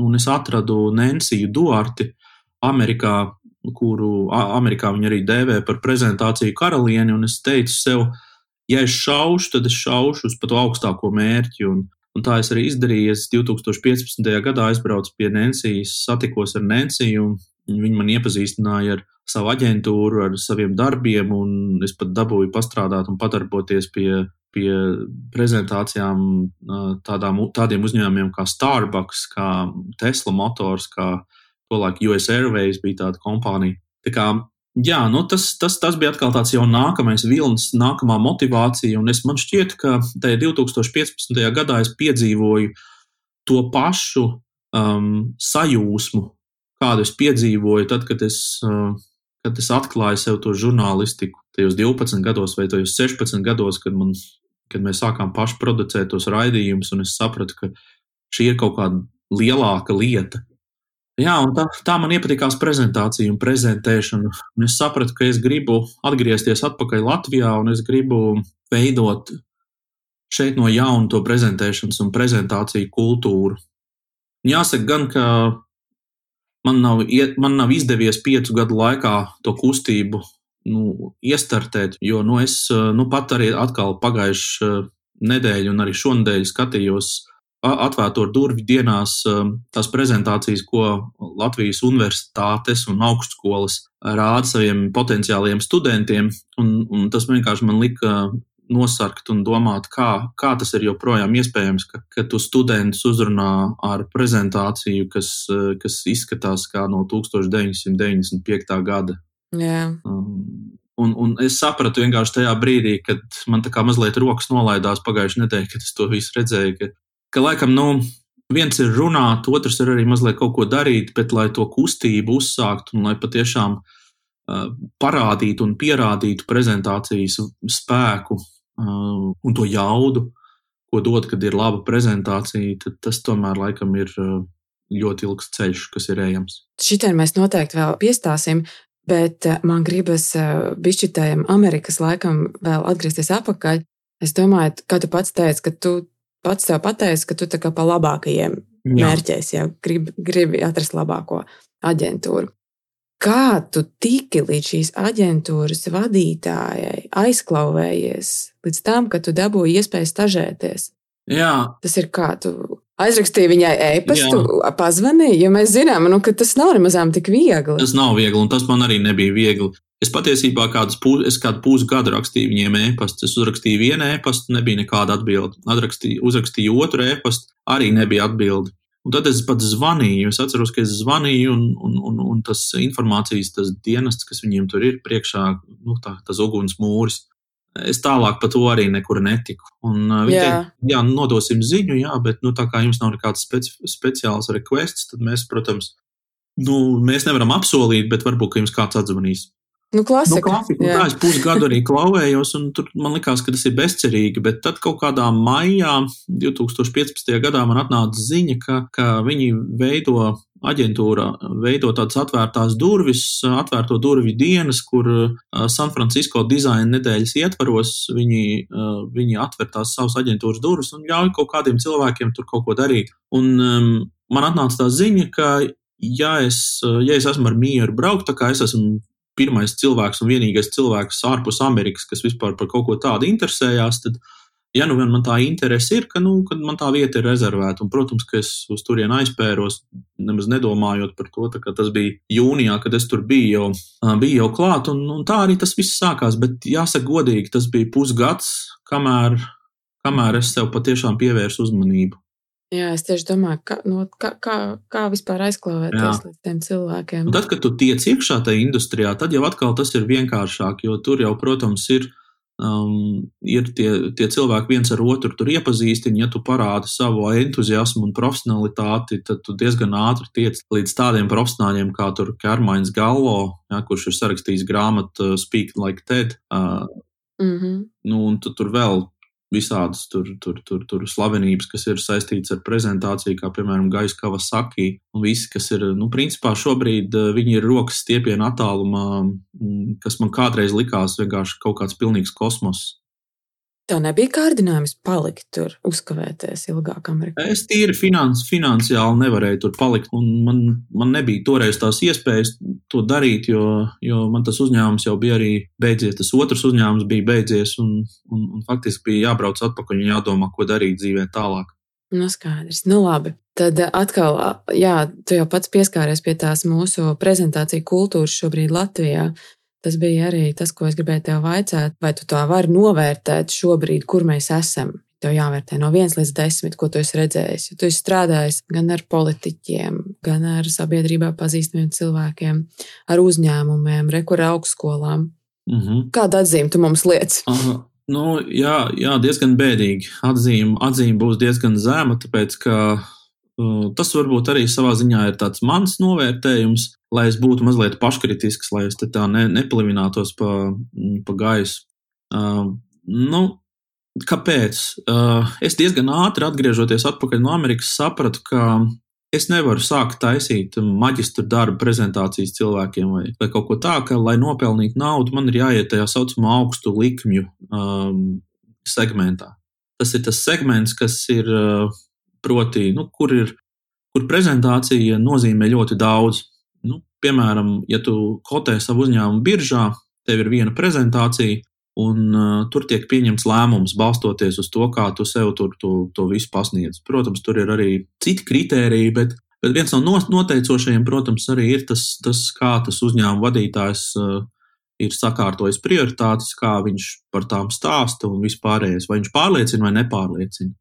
un es atradu Nensiju Duarti Amerikā, kuru Amerikā viņi arī dēvē par prezentāciju karalieni, un es teicu sev, ja es šaušu, tad es šaušu uz pat augstāko mērķi, un, un tā es arī izdarīju. Es 2015. gadā aizbraucu pie Nensijas, satikos ar Nensiju, un viņi man iepazīstināja ar savu aģentūru, ar saviem darbiem, un es pat dabūju pastrādāt un padarboties pie pie prezentācijām tādām, tādiem uzņēmumiem kā Starbucks, kā Tesla Motors, kā tolaik US Airways bija tāda kompānija. Tā kā, jā, nu tas, tas, tas bija atkal tāds jau nākamais vilnis, nākamā motivācija, un es man šķiet, ka tajā 2015. gadā es piedzīvoju to pašu um, sajūsmu, kādu es piedzīvoju tad, kad es, uh, kad es atklāju sev to žurnālistiku. Tajos 12 gados vai tajos 16 gados, kad man kad mēs sākām paši producēt tos raidījumus, un es sapratu, ka šī ir kaut kāda lielāka lieta. Jā, un tā, tā man iepatikās prezentācija un prezentēšana. Un es sapratu, ka es gribu atgriezties atpakaļ Latvijā, un es gribu veidot šeit no jauna to prezentēšanas un prezentāciju kultūru. Jāsaka, gan, ka man nav, man nav izdevies piecu gadu laikā to kustību nu, iestartēt. Jo nu, es nu, pat arī atkal pagājušā nedēļa un arī šonadēļ skatījos atvērto durvju dienās tās prezentācijas, ko Latvijas universitātes un augstskolas rāda saviem potenciāliem studentiem. Un, un tas vienkārši man lika nosarkt un domāt, kā, kā tas ir joprojām iespējams, ka, ka tu studentus uzrunā ar prezentāciju, kas, kas izskatās kā no 1995. gada. Yeah. Um, un, un es sapratu vienkārši tajā brīdī, kad man tā kā mazliet rokas nolaidās pagājušajā nedēļā, kad es to visu redzēju. Ka, ka laikam, nu, viens ir runāt, otrs ir arī mazliet kaut ko darīt, bet lai to kustību uzsāktu un lai patiešām uh, parādītu un pierādītu prezentācijas spēku uh, un to jaudu, ko dod, kad ir laba prezentācija, tad tas tomēr laikam ir. Uh, ļoti ilgs ceļš, kas ir ejams. Šitien mēs noteikti vēl piestāsim, Bet eh, man gribas eh, bišķitējiem Amerikas laikam vēl atgriezties atpakaļ. Es domāju, kā tu pats teici, ka tu pats sev pateici, ka tu tā kā pa labākajiem Jā. mērķēs, ja gribi, gribi atrast labāko aģentūru. Kā tu tiki līdz šīs aģentūras vadītājai, aizklauvējies līdz tam, ka tu dabūji iespēju stažēties? Jā. Tas ir kā tu Aizrakstīja viņai e-pastu, pazvanīja, jo mēs zinām, nu, ka tas nav nemazām tik viegli. Tas nav viegli, un tas man arī nebija viegli. Es patiesībā kādus pūs, es kādu pusgadu rakstīju viņiem e-pastu. Es uzrakstīju vienu e-pastu, nebija nekāda atbilde. Atrakstīju, uzrakstīju otru e-pastu, arī nebija atbilde. Un tad es pat zvanīju. Es atceros, ka es zvanīju, un, un, un, un tas informācijas tas dienests, kas viņiem tur ir priekšā, nu, tā, tas uguns mūris, es tālāk par to arī nekur netiku. Un, uh, viņi jā. teica, jā, nu, nodosim ziņu, jā, bet nu, tā kā jums nav nekāds speci speciāls requests, tad mēs, protams, nu, mēs nevaram apsolīt, bet varbūt jums kāds atzvanīs. Nu, klasika. Nu, klasika. Nu, tā es pusgadu arī klauvējos, un tur man likās, ka tas ir bezcerīgi. Bet tad kaut kādā maijā, 2015. gadā, man atnāca ziņa, ka, ka viņi veido aģentūra veido tādas atvērtās durvis, atvērto durvju dienas, kur San Francisco dizaina nedēļas ietvaros viņi, viņi atver tās savas aģentūras durvis un ļauj kaut kādiem cilvēkiem tur kaut ko darīt. Un um, man atnāca tā ziņa, ka, ja es, ja es esmu ar mieru braukt, tā kā es esmu pirmais cilvēks un vienīgais cilvēks ārpus Amerikas, kas vispār par kaut ko tādu interesējās, tad, ja nu man tā interese ir, ka, nu, ka man tā vieta ir rezervēta, un, protams, ka es uz turieni aizpēros, nemaz nedomājot par to, tas bija jūnijā, kad es tur biju jau, biju jau klāt, un, un tā arī tas viss sākās. Bet jāsaka godīgi, tas bija pusgads, kamēr, kamēr es sev patiešām pievērsu uzmanību. Jā, es tieši domāju, kā, no, kā, kā, kā vispār aizklāvēties līdz tiem cilvēkiem. Un tad, kad tu tiec iekšā tajā industrijā, tad jau atkal tas ir vienkāršāk, jo tur jau, protams, ir, um, ir tie, tie cilvēki viens ar otru tur iepazīstini. Ja tu parādi savu entuziasmu un profesionalitāti, tad tu diezgan ātri tiec līdz tādiem profesionāļiem kā Kermains Gallo, ja, kurš ir sarakstījis grāmatu Speak Like Ted. Uh, mm -hmm. nu, un tu tur vēl visādas tur, tur, tur, tur slavenības, kas ir saistītas ar prezentāciju, kā piemēram Gaisa Kavasaki. Un visi, kas ir, nu, principā šobrīd eh, viņi ir rokas stiepiena attālumā, mm, kas man kādreiz likās vienkārši kaut kāds pilnīgs kosmos. Tev nebija kārdinājums palikt tur, uzkavēties ilgāk Amerikā? Es tīri finans, finansiāli nevarēju tur palikt, un man, man nebija toreiz tās iespējas to darīt, jo, jo man tas uzņēmums jau bija arī beidzies. Tas otrs uzņēmums bija beidzies, un, un, un faktiski bija jābrauc atpakaļ un jādomā, ko darīt dzīvē tālāk. Nu, skaidrs. Nu, labi. Tad atkal, jā, tu jau pats pieskāries pie tās mūsu prezentāciju kultūras šobrīd Latvijā. Tas bija arī tas, ko es gribēju tev vaicāt. Vai tu tā vari novērtēt šobrīd, kur mēs esam? Tev jāvērtē no 1 līdz 10, ko tu esi redzējis. Tu esi strādājis gan ar politiķiem, gan ar sabiedrībā pazīstamiem cilvēkiem, ar uzņēmumiem, rekurā augstskolām. Mm -hmm. Kādu atzīmi tu mums liec? Aha. Nu, jā, jā, diezgan bēdīgi. Atzīme, atzīme būs diezgan zema, tāpēc ka tas varbūt arī savā ziņā ir tāds mans novērtējums lai es būtu mazliet paškritisks, lai es tā ne, neplavinātos pa, mm, pa gaisu. Uh, nu, kāpēc? Uh, es diezgan ātri atgriežoties atpakaļ no Amerikas, sapratu, ka es nevaru sākt taisīt maģistra darbu prezentācijas cilvēkiem vai, vai kaut ko tādu, ka, lai nopelnītu naudu, man ir jāiet tajā saucamā augstu likmju um, segmentā. Tas ir tas segments, kas ir uh, proti, nu, kur ir, kur prezentācija nozīmē ļoti daudz. Nu, piemēram, ja tu kotē savu uzņēmumu biržā, tev ir viena prezentācija, un uh, tur tiek pieņemts lēmums balstoties uz to, kā tu sev tur to, to visu pasniedz. Protams, tur ir arī citi kritēriji, bet, bet viens no noteicošajiem, protams, arī ir tas, tas kā tas uzņēmuma vadītājs uh, ir sakārtojis prioritātes, kā viņš par tām stāsta un vispārējais, vai viņš pārliecina vai nepārliecina.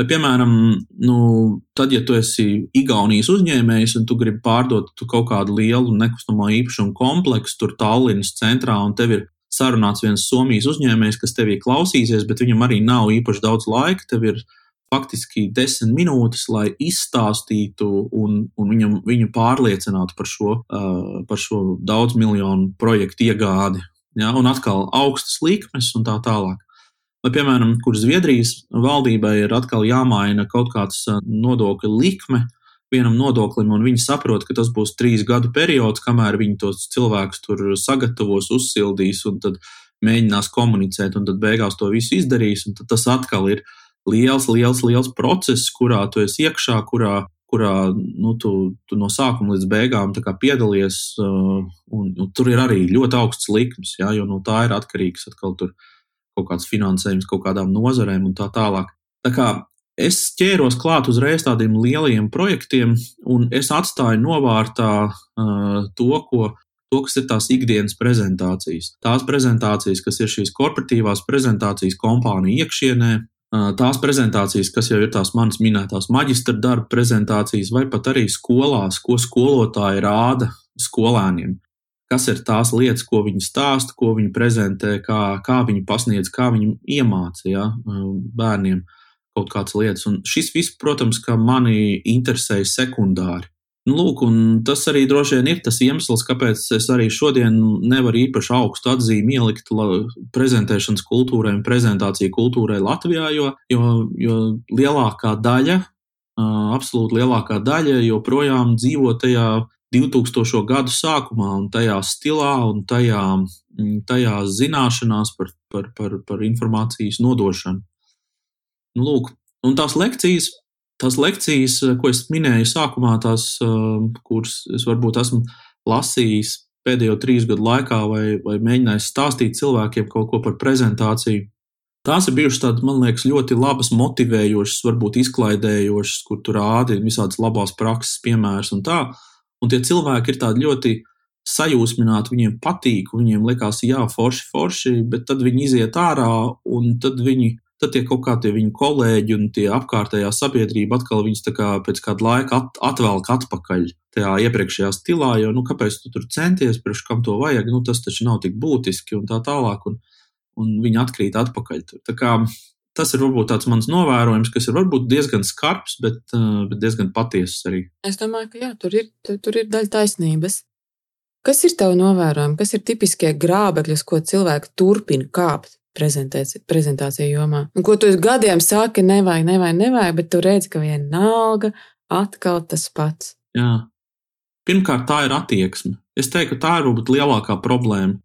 Vai, piemēram, nu, tad, ja tu esi Igaunijas uzņēmējs un tu gribi pārdot tu kaut kādu lielu nekustamo īpašumu kompleksu tur Tallinas centrā, un tev ir sarunāts viens Somijas uzņēmējs, kas tevī klausīsies, bet viņam arī nav īpaši daudz laika, tev ir faktiski desmit minūtes, lai izstāstītu un, un viņam, viņu pārliecinātu par šo, uh, par šo daudz miljonu projektu iegādi. Ja, un atkal augstas likmes un tā tālāk. Vai, piemēram, kur Zviedrijas valdībai ir atkal jāmaina kaut kāds nodokļu likme vienam nodoklim, un viņi saprot, ka tas būs trīs gadu periods, kamēr viņi tos cilvēkus tur sagatavos, uzsildīs un tad mēģinās komunicēt, un tad beigās to visu izdarīs. Tas atkal ir liels, liels, liels process, kurā tu esi iekšā, kurā, kurā nu, tu, tu no sākuma līdz beigām piedalies. Uh, un, un tur ir arī ļoti augsts likums, ja, jo no tā ir atkarīgs atkal tur kaut kāds finansējums kaut kādām nozarēm un tā tālāk. Tā kā es ķēros klāt uzreiz tādiem lieliem projektiem, un es atstāju novārtā uh, to, ko, to, kas ir tās ikdienas prezentācijas. Tās prezentācijas, kas ir šīs korporatīvās prezentācijas kompāniju iekšienē, tās prezentācijas, kas jau ir tās manas minētās maģistra darba prezentācijas, vai pat arī skolās, ko skolotāji rāda skolēniem kas ir tās lietas, ko viņi stāsta, ko viņi prezentē, kā, kā viņi pasniedz, kā viņi iemāca ja, bērniem kaut kādas lietas. Un šis viss, protams, mani interesēja sekundāri. Nu, lūk, tas arī droši vien ir tas iemesls, kāpēc es arī šodien nevaru īpaši augstu atzīmi ielikt prezentēšanas kultūrai un prezentāciju kultūrai Latvijā, jo, jo, jo lielākā daļa absolūti lielākā daļa joprojām dzīvo tajā 2000. gadu sākumā, un tajā stilā, un tajā, tajā zināšanās par, par, par, par informācijas nodošanu. Nu, lūk, un tās lekcijas, tās lekcijas, ko es minēju sākumā, tās, kuras es varbūt esmu lasījis pēdējo trīs gadu laikā, vai, vai mēģinājis stāstīt cilvēkiem kaut ko par prezentāciju. Tās ir bijušas tādas, man liekas, ļoti labas, motivējošas, varbūt izklaidējošas, kur tur rādi visādas labās prakses piemērs un tā. Un tie cilvēki ir tādi ļoti sajūsmināti, viņiem patīk, viņiem liekas, jā, forši, forši, bet tad viņi iziet ārā un tad viņi tad tie kaut kā tie viņu kolēģi un tie apkārtējā sabiedrība atkal viņus kā pēc kāda laika at, atvelk atpakaļ tajā iepriekšējā stilā, jo, nu, kāpēc tu tur centies, priekš kam to vajag, nu, tas taču nav tik būtiski un tā tālāk, un, un viņi atkrīt atpakaļ. Tā kā, tas ir varbūt tāds mans novērojums, kas ir varbūt diezgan skarbs, bet, eh, bet diezgan patiesis arī. Es domāju, ka jā, tur ir, tur ir daļa taisnības. Kas ir tavu novērojumi, kas ir tipiskie grābekļi, ko cilvēki turpina kāpt? prezentāciju jomā. Un ko tu gadiem saki, nevajag, nevajag, nevajag, bet tu redzi, ka vienalga atkal tas pats. Jā. Pirmkārt, tā ir attieksme. Es teiktu, ka tā ir varbūt lielākā problēma.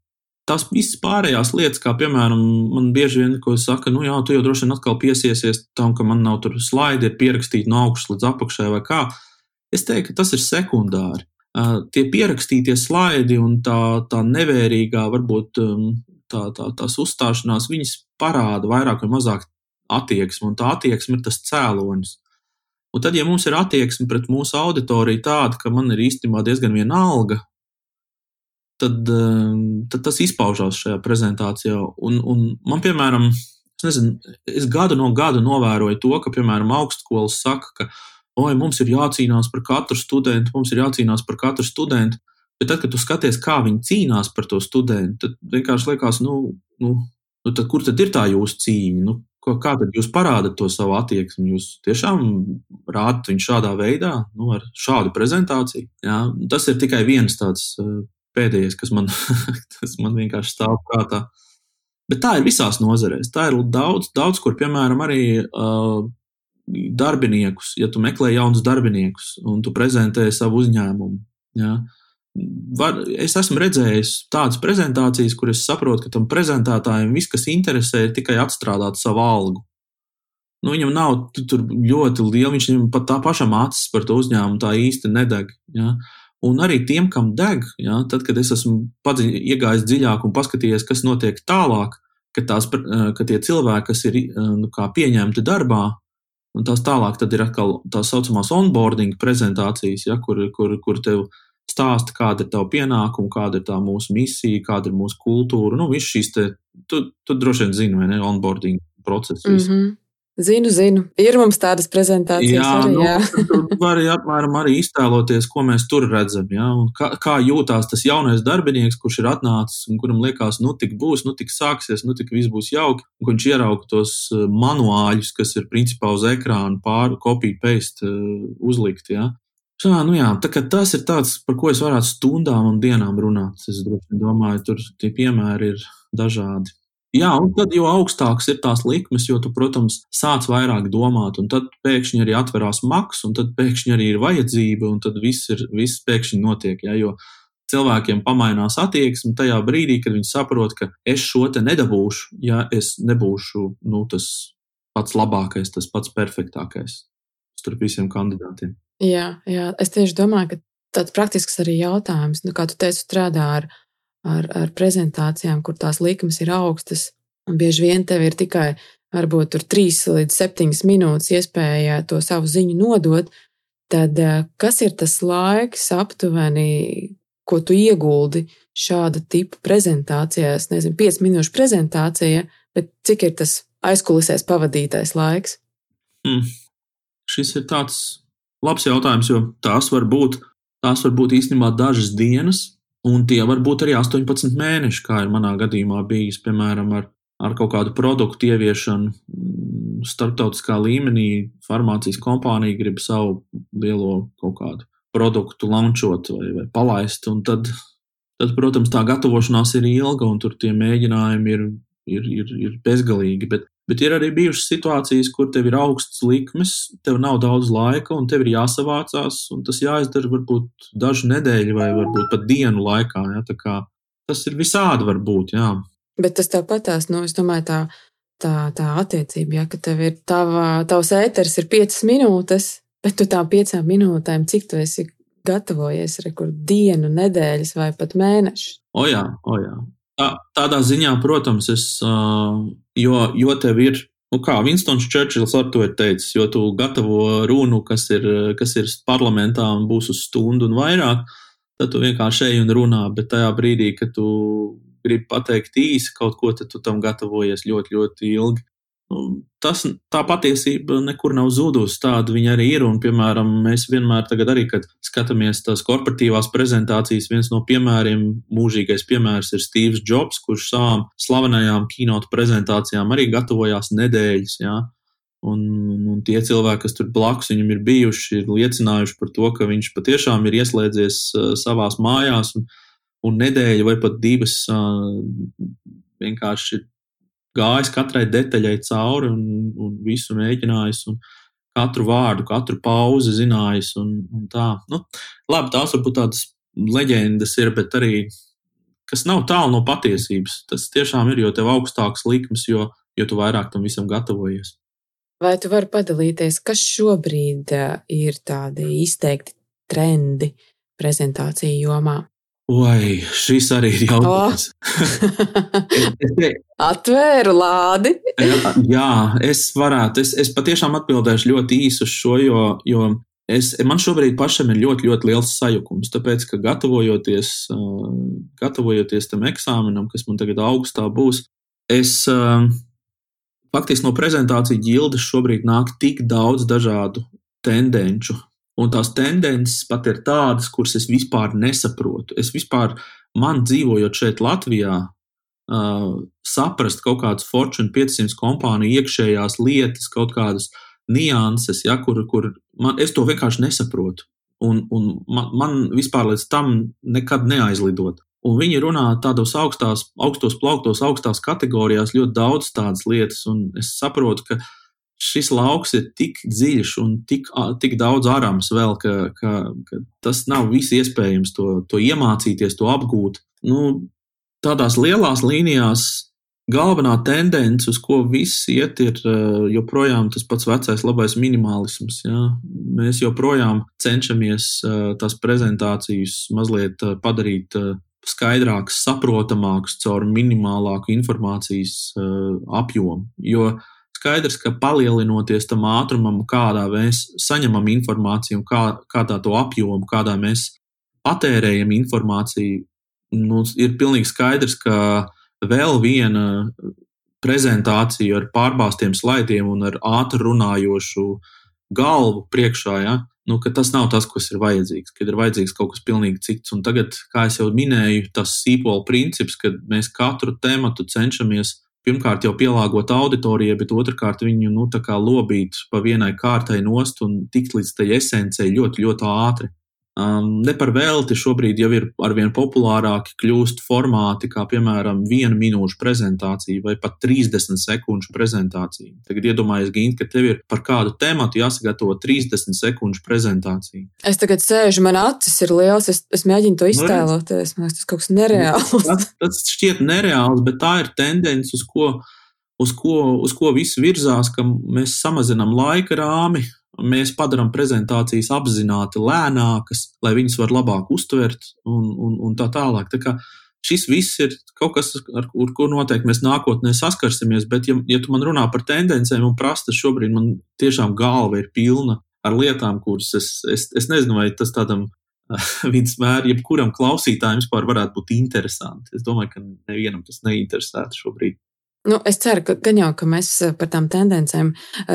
Tās visas pārējās lietas, kā piemēram, man bieži vien saka, nu jā, tu jau droši vien atkal piesiesies tam, ka man nav tur slaidi, ir pierakstīti no augšas līdz apakšai vai kā. Es teiktu, ka tas ir sekundāri. Uh, tie pierakstītie slaidi un tā, tā nevērīgā, varbūt um, tā, tā, tās uzstāšanās, viņas parāda vairāk vai mazāk attieksmi, un tā attieksme ir tas cēlonis. Un tad, ja mums ir attieksme pret mūsu auditoriju tāda, ka man ir īstenībā diezgan vienalga, tad, ehm, tad tas izpaužās šajā prezentācijā. Un, un man, piemēram, es, nezinu, es gadu no gada novēroju to, ka, piemēram, augstskolas saka, ka oi, mums ir jācīnās par katru studentu, mums ir jācīnās par katru studentu. Bet tad, kad tu skaties, kā viņi cīnās par to studentu, tad vienkārši liekas, nu, nu, nu tad kur tad ir tā jūsu cīņa? Nu, kā tad jūs parādat to savu attieksmi? Jūs tiešām rādat viņu šādā veidā, nu, ar šādu prezentāciju. Jā? Tas ir tikai viens tāds uh, pēdējais, kas man, tas man vienkārši stāv prātā. Bet tā ir visās nozarēs. Tā ir daudz, daudz kur, piemēram, arī uh, darbiniekus. Ja tu meklē jaunus darbiniekus un tu prezentē savu uzņēmumu, jā, var, es esmu redzējis tādas prezentācijas, kur es saprotu, ka tam prezentētājam viss, kas interesē, ir tikai atstrādāt savu algu. Nu, viņam nav ļoti liela, viņš pat tā pašam acis par to uzņēmumu tā īsti nedeg. Ja? Un arī tiem, kam deg, ja? tad, kad es esmu padziļ, iegājis dziļāk un paskatījies, kas notiek tālāk, ka, tās, ka tie cilvēki, kas ir nu, pieņemti darbā, un tās tālāk ir atkal tā saucamās onboarding prezentācijas, ja? kur, kur, kur tev stāsta, kāda ir tava pienākuma, kāda ir tā mūsu misija, kāda ir mūsu kultūra. Nu, viss šīs te, tu, tu droši vien zini, vai ne, onboarding process. Mm -hmm. Zinu, zinu. Ir mums tādas prezentācijas. Jā, arī, nu, jā. tur var arī apmēram arī iztēloties, ko mēs tur redzam. Jā, un kā, kā jūtās tas jaunais darbinieks, kurš ir atnācis un kuram liekas, nu tik būs, nu tik sāksies, nu tik viss būs jauki. Un viņš ierauga tos eh, manuāļus, kas ir principā uz ekrāna pāri, kopija, paste eh, uzlikt. Jā. Jā, nu jā, tas ir tāds, par ko es varētu stundām un dienām runāt. Es domāju, tur tie piemēri ir dažādi. Jā, un tad, jo augstāks ir tās likmes, jo tu, protams, sāc vairāk domāt, un tad pēkšņi arī atverās maks, un tad pēkšņi arī ir vajadzība, un tad viss, ir, viss pēkšņi notiek. Ja, jo cilvēkiem pamainās attieksme tajā brīdī, kad viņi saprot, ka es šo te nedabūšu, ja es nebūšu nu, tas pats labākais, tas pats perfektākais starp visiem kandidātiem. Jā, jā, es tieši domāju, ka tāds praktisks arī jautājums, nu, kā tu teici, strādā ar, ar, ar prezentācijām, kur tās likmes ir augstas, un bieži vien tev ir tikai varbūt tur 3 līdz 7 minūtes iespēja to savu ziņu nodot, tad eh, kas ir tas laiks aptuveni, ko tu ieguldi šāda tipa prezentācijās? Nezinu, 5 minūšu prezentācija, bet cik ir tas aizkulisēs pavadītais laiks? Hmm. Šis ir tāds labs jautājums, jo tās var būt, tās var būt īstenībā dažas dienas, un tie var būt arī 18 mēneši, kā ir manā gadījumā bijis, piemēram, ar, ar kaut kādu produktu ieviešanu mm, starptautiskā līmenī. Farmācijas kompānija grib savu lielo kaut kādu produktu launchot vai, vai palaist, tad, tad, protams, tā gatavošanās ir ilga, un tur tie mēģinājumi ir, ir, ir, ir bezgalīgi. Bet Bet ir arī bijušas situācijas, kur tev ir augsts likmes, tev nav daudz laika, un tev ir jāsavācās, un tas jāizdara varbūt dažu nedēļu vai varbūt pat dienu laikā. Ja? Tas ir visādi var būt. Jā. Bet tas tāpatās, nu, es domāju, tā, tā, tā attiecība, ja, ka tev ir tava, tavs ēters ir piecas minūtes, bet tu tām piecām minūtēm, cik tu esi gatavojies, rekur dienu, nedēļas vai pat mēnešu. O jā, o jā. Tā, tādā ziņā, protams, es, jo, jo tev ir, nu kā Vinstons Čērčils ar to ir teicis, jo tu gatavo runu, kas ir, kas ir parlamentā un būs uz stundu un vairāk, tad tu vienkārši ej un runā, bet tajā brīdī, kad tu gribi pateikt īsi kaut ko, tad tu tam gatavojies ļoti, ļoti ilgi. Tas, tā patiesība nekur nav zudusi. Tāda viņa arī ir. Un, piemēram, mēs vienmēr, arī, kad skatāmies tās korporatīvās prezentācijas, viens no piemēriem, mūžīgais piemērs ir Steve's Jobs, kurš savām slavenajām kinotu prezentācijām arī gatavojās nedēļas. Ja? Un, un tie cilvēki, kas tur blakus viņam ir bijuši, ir liecinājuši par to, ka viņš patiešām ir ieslēdzies uh, savās mājās un, un nedēļu vai pat divas uh, vienkārši gājis katrai detaļai cauri un, un visu mēģinājis. Un katru vārdu, katru pauzi zinājis. Un, un tā. Nu, labi, tās varbūt tādas leģendas ir, bet arī kas nav tālu no patiesības. Tas tiešām ir, jo tev augstāks likums, jo, jo tu vairāk tam visam gatavojies. Vai tu vari padalīties, kas šobrīd eh, ir tādi izteikti trendi prezentāciju jomā? Oi, šis arī ir jautājums. Oh. Atvēru lādi. jā, es varētu. Es, es patiešām atbildēšu ļoti īsi uz šo, jo, jo es, man šobrīd pašam ir ļoti, ļoti liels sajukums. Tāpēc, ka gatavojoties, gatavojoties tam eksāmenam, kas man tagad augstā būs, es faktiski no prezentāciju ģildes šobrīd nāk tik daudz dažādu tendenču Un tās tendences pat ir tādas, kuras es vispār nesaprotu. Es vispār, man dzīvojot šeit, Latvijā, uh, saprast kaut kādas Fortune 500 kompāniju iekšējās lietas, kaut kādas nianses, ja, kur, kur man, es to vienkārši nesaprotu. Un, un man, man vispār līdz tam nekad neaizlidot. Un viņi runā tādos augstās, augstos plauktos, augstās kategorijās ļoti daudz tādas lietas, un es saprotu, ka šis lauks ir tik dziļš un tik, tik daudz ārams vēl, ka, ka, ka tas nav viss iespējams to, to iemācīties, to apgūt. Nu, tādās lielās līnijās galvenā tendence, uz ko viss iet, ir joprojām tas pats vecais labais minimalisms. Ja? Mēs joprojām cenšamies tās prezentācijas mazliet padarīt skaidrākas, saprotamākas caur minimālāku informācijas apjomu. Jo skaidrs, ka palielinoties tam ātrumam, kādā mēs saņemam informāciju, kā, kādā to apjomu, kādā mēs patērējam informāciju, nu, ir pilnīgi skaidrs, ka vēl viena prezentācija ar pārbāztiem slaidiem un ar ātri runājošu galvu priekšā, ja, nu, tas nav tas, kas ir vajadzīgs, kad ir vajadzīgs kaut kas pilnīgi cits. Un tagad, kā jau minēju, tas sīpola princips, kad mēs katru tematu cenšamies pirmkārt jau pielāgot auditorijai, bet otrkārt viņu nu, lobīt pa vienai kārtai nost un tikt līdz tai esencei ļoti, ļoti ātri. Um, ne par velti šobrīd jau ir arvien populārāki kļūst formāti, kā piemēram viena minūšu prezentācija vai pat 30 sekundžu prezentācija. Tagad iedomājieties, Gint, ka tev ir par kādu tēmatu jāsagatavo 30 sekundžu prezentācija. Es tagad sēžu, man acis ir liels, es, es mēģinu to nu, iztēloties. Man liekas, tas kaut kas nereāls. Tas, tas šķiet nereāls, bet tā ir tendence, uz ko, uz ko, uz ko viss virzās, ka mēs samazinām laika rāmi Mēs padarām prezentācijas apzināti lēnākas, lai viņas var labāk uztvert un, un, un tā tālāk. Tā kā šis viss ir kaut kas, ar ko noteikti mēs nākotnē saskarsimies. Bet, ja, ja tu man runā par tendencēm un prastas, šobrīd man tiešām galva ir pilna ar lietām, kuras es, es, es nezinu, vai tas tādam vidusmēram, jebkuram klausītājam vispār varētu būt interesanti. Es domāju, ka nevienam tas neinteresētu šobrīd. Nu, es ceru, ka gan jau ka mēs eh, par tām tendencēm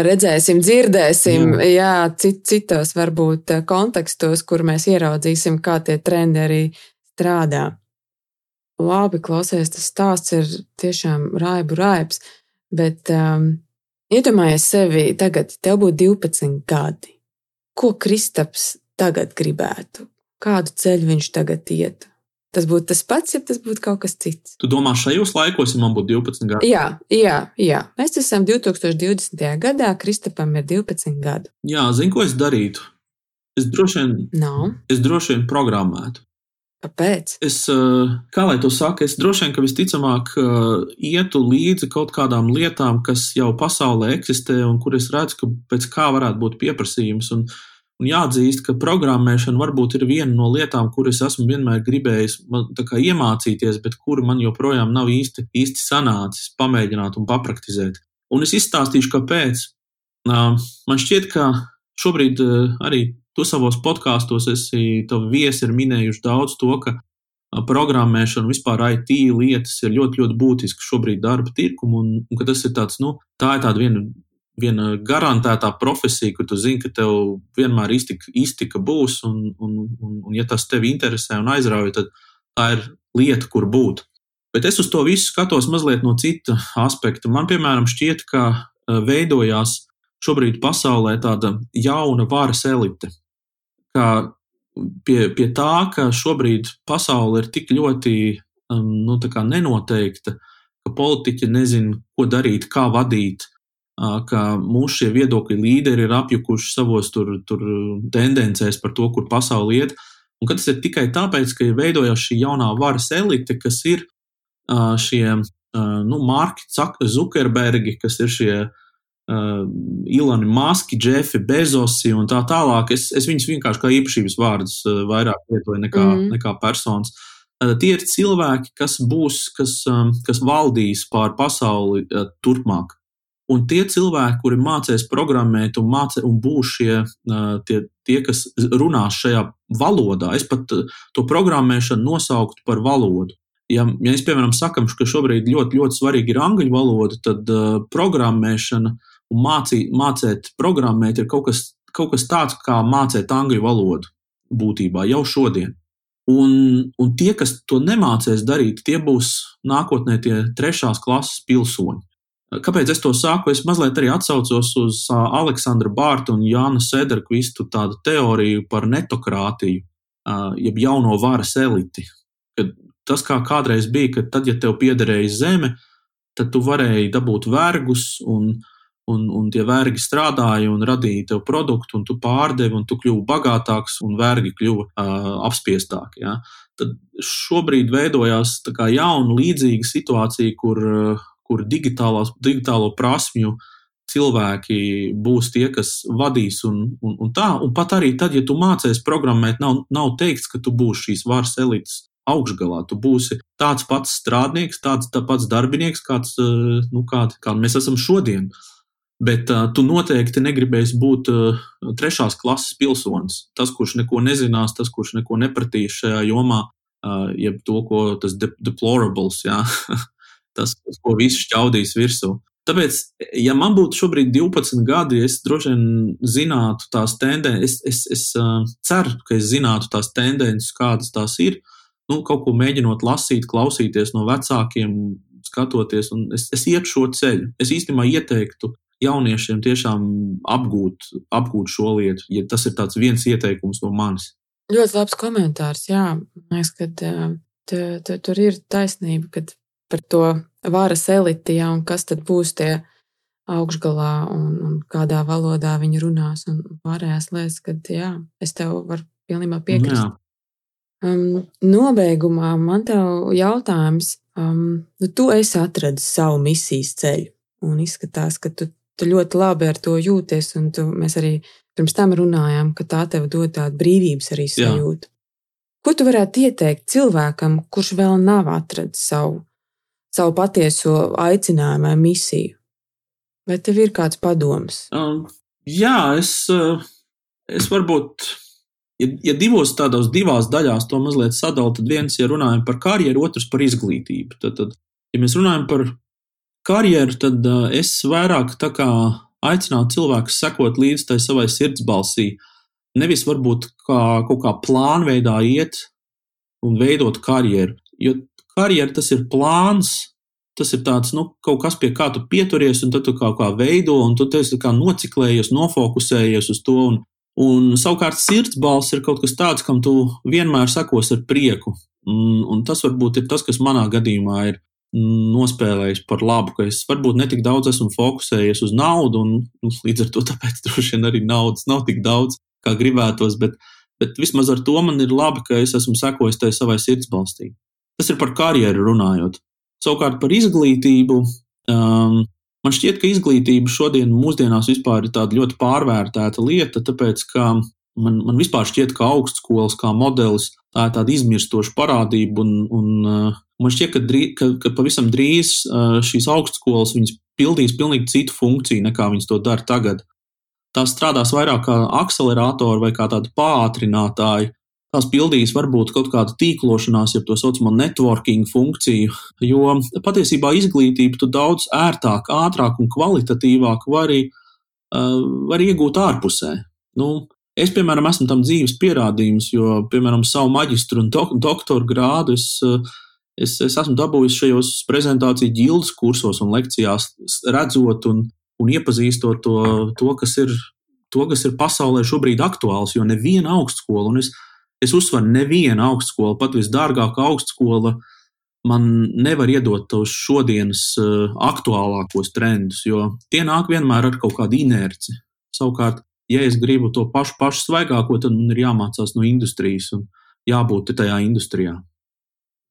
redzēsim, dzirdēsim, jā, jā cit, citos varbūt eh, kontekstos, kur mēs ieraudzīsim, kā tie trendi arī strādā. Labi, klausies, tas stāsts ir tiešām raibu raibs, bet um, iedomājies sevi tagad, tev būtu 12 gadi. Ko Kristaps tagad gribētu? Kādu ceļu viņš tagad iet? Tas būtu tas pats, ja tas būtu kaut kas cits. Tu domā, šajos laikos, ja man būtu 12 gadi? Jā, jā, jā. Mēs esam 2020. gadā, Kristapam ir 12 gadi. Jā, zinu, ko es darītu. Es droši vien, no. es droši vien programmētu. Kāpēc? Es, eh, kā lai to saka, es droši vien, ka visticamāk eh, ietu līdzi kaut kādām lietām, kas jau pasaulē eksistē un kur es redzu, ka pēc kā varētu būt pieprasījums. Un, un jāatzīst, ka programmēšana varbūt ir viena no lietām, kuras esmu vienmēr gribējis iemācīties, bet kuru man joprojām nav īsti, īsti sanācis pamēģināt un papraktizēt. Un es izstāstīšu, kāpēc. Man šķiet, ka šobrīd arī Tu savos podkāstos esi, tavi viesi ir minējuši daudz to, ka programmēšana, vispār IT lietas ir ļoti, ļoti būtiski šobrīd darba tirkumu, un, un ka tas ir tāds, nu, tā ir tāda viena, viena garantētā profesija, kur tu zini, ka tev vienmēr iztika, iztika būs, un, un, un, un ja tas tevi interesē un aizrauja, tad tā ir lieta, kur būt. Bet es uz to visu skatos mazliet no cita aspekta. Man, piemēram, šķiet, ka veidojās šobrīd pasaulē tāda jauna varas elite, ka pie, pie tā, ka šobrīd pasaule ir tik ļoti um, nu, nenoteikta, ka politiķi nezina, ko darīt, kā vadīt, ka mūsu šie viedokļu līderi ir apjukuši savos tur, tur tendencēs par to, kur pasaule iet. Un tas ir tikai tāpēc, ka ir veidojās šī jaunā varas elite, kas ir šie nu, Marki Zukerbergi, kas ir šie Iloni Maski, Džefi, Bezosi un tā tālāk. Es, es viņus vienkārši kā īpašības vārdus vairāk lietoju nekā, mm. nekā personas. Tie ir cilvēki, kas būs, kas, kas valdīs pār pasauli turpmāk. Un tie cilvēki, kuri mācīs programmēt un, mācē, un būs šie, tie, tie, kas runās šajā valodā, es pat to programmēšanu nosauktu par valodu ja, ja es, piemēram, sakam, ka šobrīd ļoti, ļoti svarīgi ir angļu valoda, tad uh, programmēšana un mācī, mācīt programmēt ir kaut kas, kaut kas tāds, kā mācīt angļu valodu būtībā jau šodien. Un, un tie, kas to nemācīs darīt, tie būs nākotnē tie trešās klases pilsoņi. Kāpēc es to saku? Es mazliet arī atsaucos uz Aleksandra Bārta un Jāna Sederkvistu tādu teoriju par netokrātiju, jeb jauno varas eliti. Kad tas, kā kādreiz bija, ka tad, ja tev piederēja zeme, tad tu varēji dabūt vergus un, un, un tie vergi strādāja un radīja tev produktu, un tu pārdevi, un tu kļuvi bagātāks, un vergi kļuva uh, apspiestāki. Ja? Tad šobrīd veidojās jauna, līdzīga situācija, kur, kur digitālo prasmju cilvēki būs tie, kas vadīs. Un, un, un tā, un pat arī tad, ja tu mācies programmēt, nav, nav teikts, ka tu būsi šīs varas elites augšgalā. Tu būsi tāds pats strādnieks, tāds pats darbinieks, kāds, nu, kād, kā mēs esam šodien. Bet uh, tu noteikti negribēsi būt uh, trešās klases pilsonis. Tas, kurš neko nezinās, tas, kurš neko nepratīs šajā jomā, uh, jeb to, ko tas de deplorables, jā, tas, ko viss šķaudīs virsū. Tāpēc, ja man būtu šobrīd 12 gadi, es droši vien zinātu tās tendences, es, es, es uh, ceru, ka es zinātu tās tendences, kādas tās ir. Nu, kaut ko mēģinot lasīt, klausīties no vecākiem, skatoties, un es, es ietu šo ceļu. Es īstenībā ieteiktu jauniešiem tiešām apgūt, apgūt šo lietu, ja tas ir viens ieteikums no manis. Ļoti labs komentārs. Jā, liekas, ka te, tur ir taisnība, kad par to varas eliti, jā, un kas tad būs tie augšgalā un, un kādā valodā viņi runās un pārējās lietas, kad jā, es tev varu pilnībā piekrist. Jā. Um, nobeigumā man te jautājums, um, nu, tu esi atradis savu misijas ceļu, un izskatās, ka tu tu ļoti labi ar to jūties, un tu, mēs arī pirms tam runājām, ka tā tev dod tādu brīvības arī sajūtu. Jā. Ko tu varētu ieteikt cilvēkam, kurš vēl nav atradis savu, savu patieso aicinājumu vai misiju? Vai tev ir kāds padoms? Um, jā, es, uh, es varbūt, ja, ja divos tādos divās daļās to mazliet sadalu, tad viens, ja runājam par karjeru, otrs par izglītību. Tad, tad ja mēs runājam par karjeru, tad uh, es vairāk aicinātu cilvēkus sekot līdzi tai savai sirdsbalsī. Nevis varbūt kā kaut kā plānveidā iet un veidot karjeru. Jo karjera tas ir plāns, tas ir tāds, nu, kaut kas, pie kā tu pieturies, un tad tu kaut kā veido, un tu esi nociklējies, nofokusējies uz to. Un, Un savukārt sirdsbalss ir kaut kas tāds, kam tu vienmēr sekos ar prieku. Un, un tas varbūt ir tas, kas manā gadījumā ir nospēlējis par labu, ka es varbūt netik daudz esmu fokusējies uz naudu, un nu, līdz ar to tāpēc droši vien arī naudas nav tik daudz, kā gribētos, bet, bet vismaz ar to man ir labi, ka es esmu sekojis tai savai sirdsbalstī. Tas ir par karjeru runājot. Savukārt par izglītību. Um, Man šķiet, ka izglītība šodien, mūsdienās, ir tāda ļoti pārvērtēta lieta, tāpēc ka man, man vispār šķiet, ka augstskolas kā modelis tā ir tāda izmirstoša parādība. Un, un, uh, man šķiet, ka, drī, ka, ka pavisam drīz uh, šīs augstskolas pildīs pilnīgi citu funkciju, nekā viņas to dara tagad. Tās strādās vairāk kā akceleratori vai kā tādi pātrinātāji, tās pildīs varbūt kaut kādu tīklošanās, ja tā saucamo networking funkciju, jo patiesībā izglītību tu daudz ērtāk, ātrāk un kvalitatīvāk vari, uh, vari iegūt ārpusē. Nu, es, piemēram, esmu tam dzīves pierādījums, jo, piemēram, savu maģistru un dok doktoru grādu es, es, es esmu dabūjis šajos prezentāciju ģildes kursos un lekcijās, redzot un, un iepazīstot to, to, kas ir. To, kas ir pasaulē šobrīd aktuāls, jo neviena augstskola, un es, Es uzsveru, neviena augstskola, pat visdārgākā augstskola, man nevar iedot tos šodienas uh, aktuālākos trendus, jo tie nāk vienmēr ar kaut kādu inerci. Savukārt, ja es gribu to pašu, pašu svaigāko, tad man ir jāmācās no industrijas un jābūt tajā industrijā.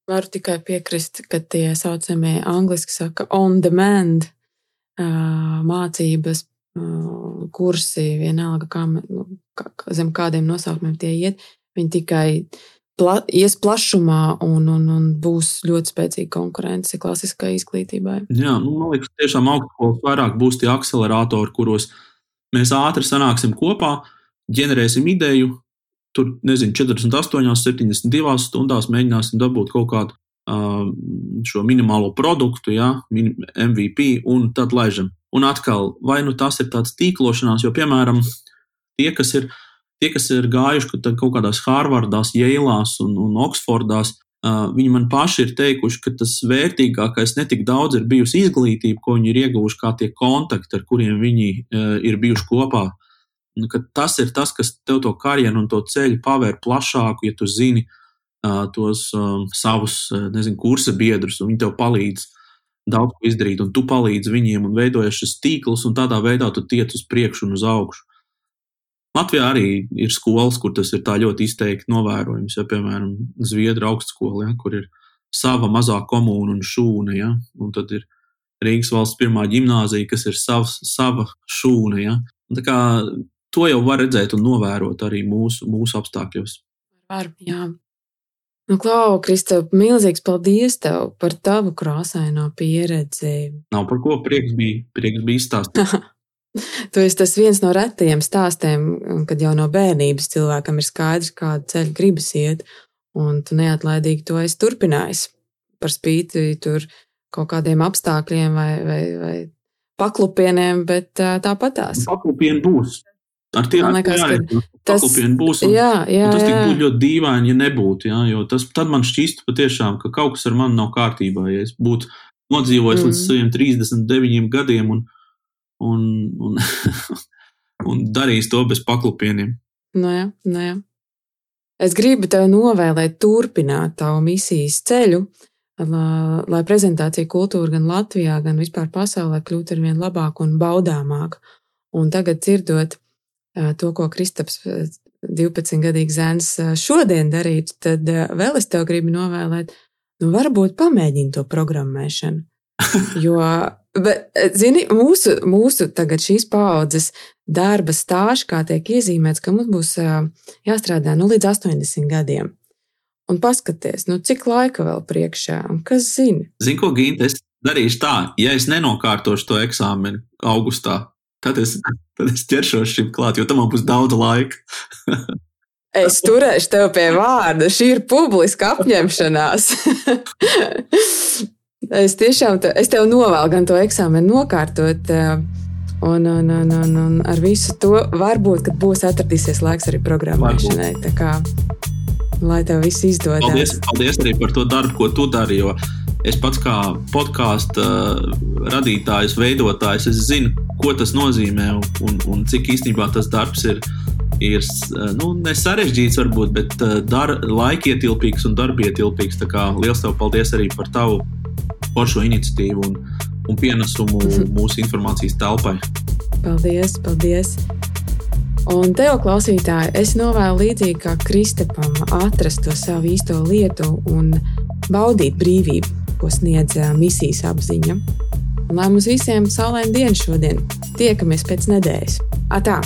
Varu tikai piekrist, ka tie saucamie angļuiski saka on demand mācības, kursi, vienalga, kā, nu, kā, zem kādiem nosaukumiem tie iet, Viņi tikai pla ies plašumā un, un, un būs ļoti spēcīga konkurence klasiskai izglītībai. Jā, nu, man liekas, tiešām augstskolas vairāk būs tie akceleratori, kuros mēs ātri sanāksim kopā, ģenerēsim ideju. Tur, nezinu, 48, 72 stundās mēģināsim dabūt kaut kādu uh, šo minimālo produktu, ja, MVP, un tad laižam. Un atkal, vai nu tas ir tāds tīklošanās, jo, piemēram, tie, kas ir ielikumi, tie, kas ir gājuši kaut kādās Harvardās, Jēlās un, un Oksfordās, uh, viņi man paši ir teikuši, ka tas vērtīgākais netik daudz ir bijusi izglītība, ko viņi ir ieguvuši, kā tie kontakti, ar kuriem viņi uh, ir bijuši kopā. Ka tas ir tas, kas tev to karjeru un to ceļu pavēr plašāku, ja tu zini uh, tos um, savus, nezinu, kursa biedrus, un viņi tev palīdz daudz ko izdarīt, un tu palīdzi viņiem, un veidojas šis tīkls, un tādā veidā tu tiec uz priekšu un uz augšu. Latvijā arī ir skolas, kur tas ir tā ļoti izteikti novērojams. Ja, piemēram, Zviedru augstskola, ja, kur ir sava mazā komūna un šūna. Ja, un tad ir Rīgas valsts pirmā gimnāzija, kas ir savs, sava šūna. Ja. Tā kā, to jau var redzēt un novērot arī mūsu, mūsu apstākļos. Var, jā. Nu, Klau, Kristop, milzīgs paldies tev par tavu krāsaino pieredzi. Nav par ko prieks bija, prieks bija izstāstīt. Tu esi tas viens no retajiem stāstiem, kad jau no bērnības cilvēkam ir skaidrs, kādu ceļu gribas iet, un tu neatlaidīgi to esi turpinājis. Par spīti tur kaut kādiem apstākļiem vai, vai, vai paklupieniem, bet tāpatās. Paklupieni būs. Ar tiem ka tas būs. Un, jā, jā, un tas jā. būtu ļoti dīvaini, ja nebūtu. Jā, jo tas, tad man šķistu patiešām, ka kaut kas ar mani nav kārtībā. Ja es būtu nodzīvojis mm. līdz saviem 39 gadiem un, un, un, un darīs to bez paklupieniem. Nu jā, nu jā. Es gribu tev novēlēt, turpināt tavu misijas ceļu, lai prezentācija kultūra gan Latvijā, gan vispār pasaulē kļūtu ar vien labāku un baudāmāku. Un tagad dzirdot to, ko Kristaps, 12-gadīgs zēns, šodien darītu, tad vēl es tev gribu novēlēt, nu varbūt pamēģini to programmēšanu. Jo Bet, eh, zini, mūsu, mūsu tagad šīs paudzes darba stāsts, kā tiek iezīmēts, ka mums būs eh, jāstrādā nu, līdz 80 gadiem. Un paskaties, nu, cik laika vēl priekšā, un kas zina? Zini, ko Ginte, es darīšu tā, ja es nenokārtošu to eksāmenu augustā, tad es, tad es ķeršos šim klāt, jo tam būs daudz laika. es turēšu tev pie vārda, šī ir publiska apņemšanās. Es tiešām te, es tev novēlu gan to eksāmenu nokārtot. Eh, un, un, un, un, un ar visu to varbūt būs atradīsies laiks arī programmēšanai. Lai tev viss izdodas. Paldies, paldies arī par to darbu, ko tu dari. Es pats kā podkāstu radītājs, veidotājs, es zinu, ko tas nozīmē un, un cik īstenībā tas darbs ir ir nu, nesarežģīts, varbūt, bet dar, laikietilpīgs un darbietilpīgs. Tā kā liels tev paldies arī par tavu foršo iniciatīvu un, un pienesumu mūsu informācijas telpai. Paldies, paldies! Un tev, klausītāji, es novēlu līdzīgi kā Kristapam, atrast to savu īsto lietu un baudīt brīvību, ko sniedz misijas apziņa. Un lai mums visiem saulaina diena šodien, tiekamies pēc nedēļas. Atā!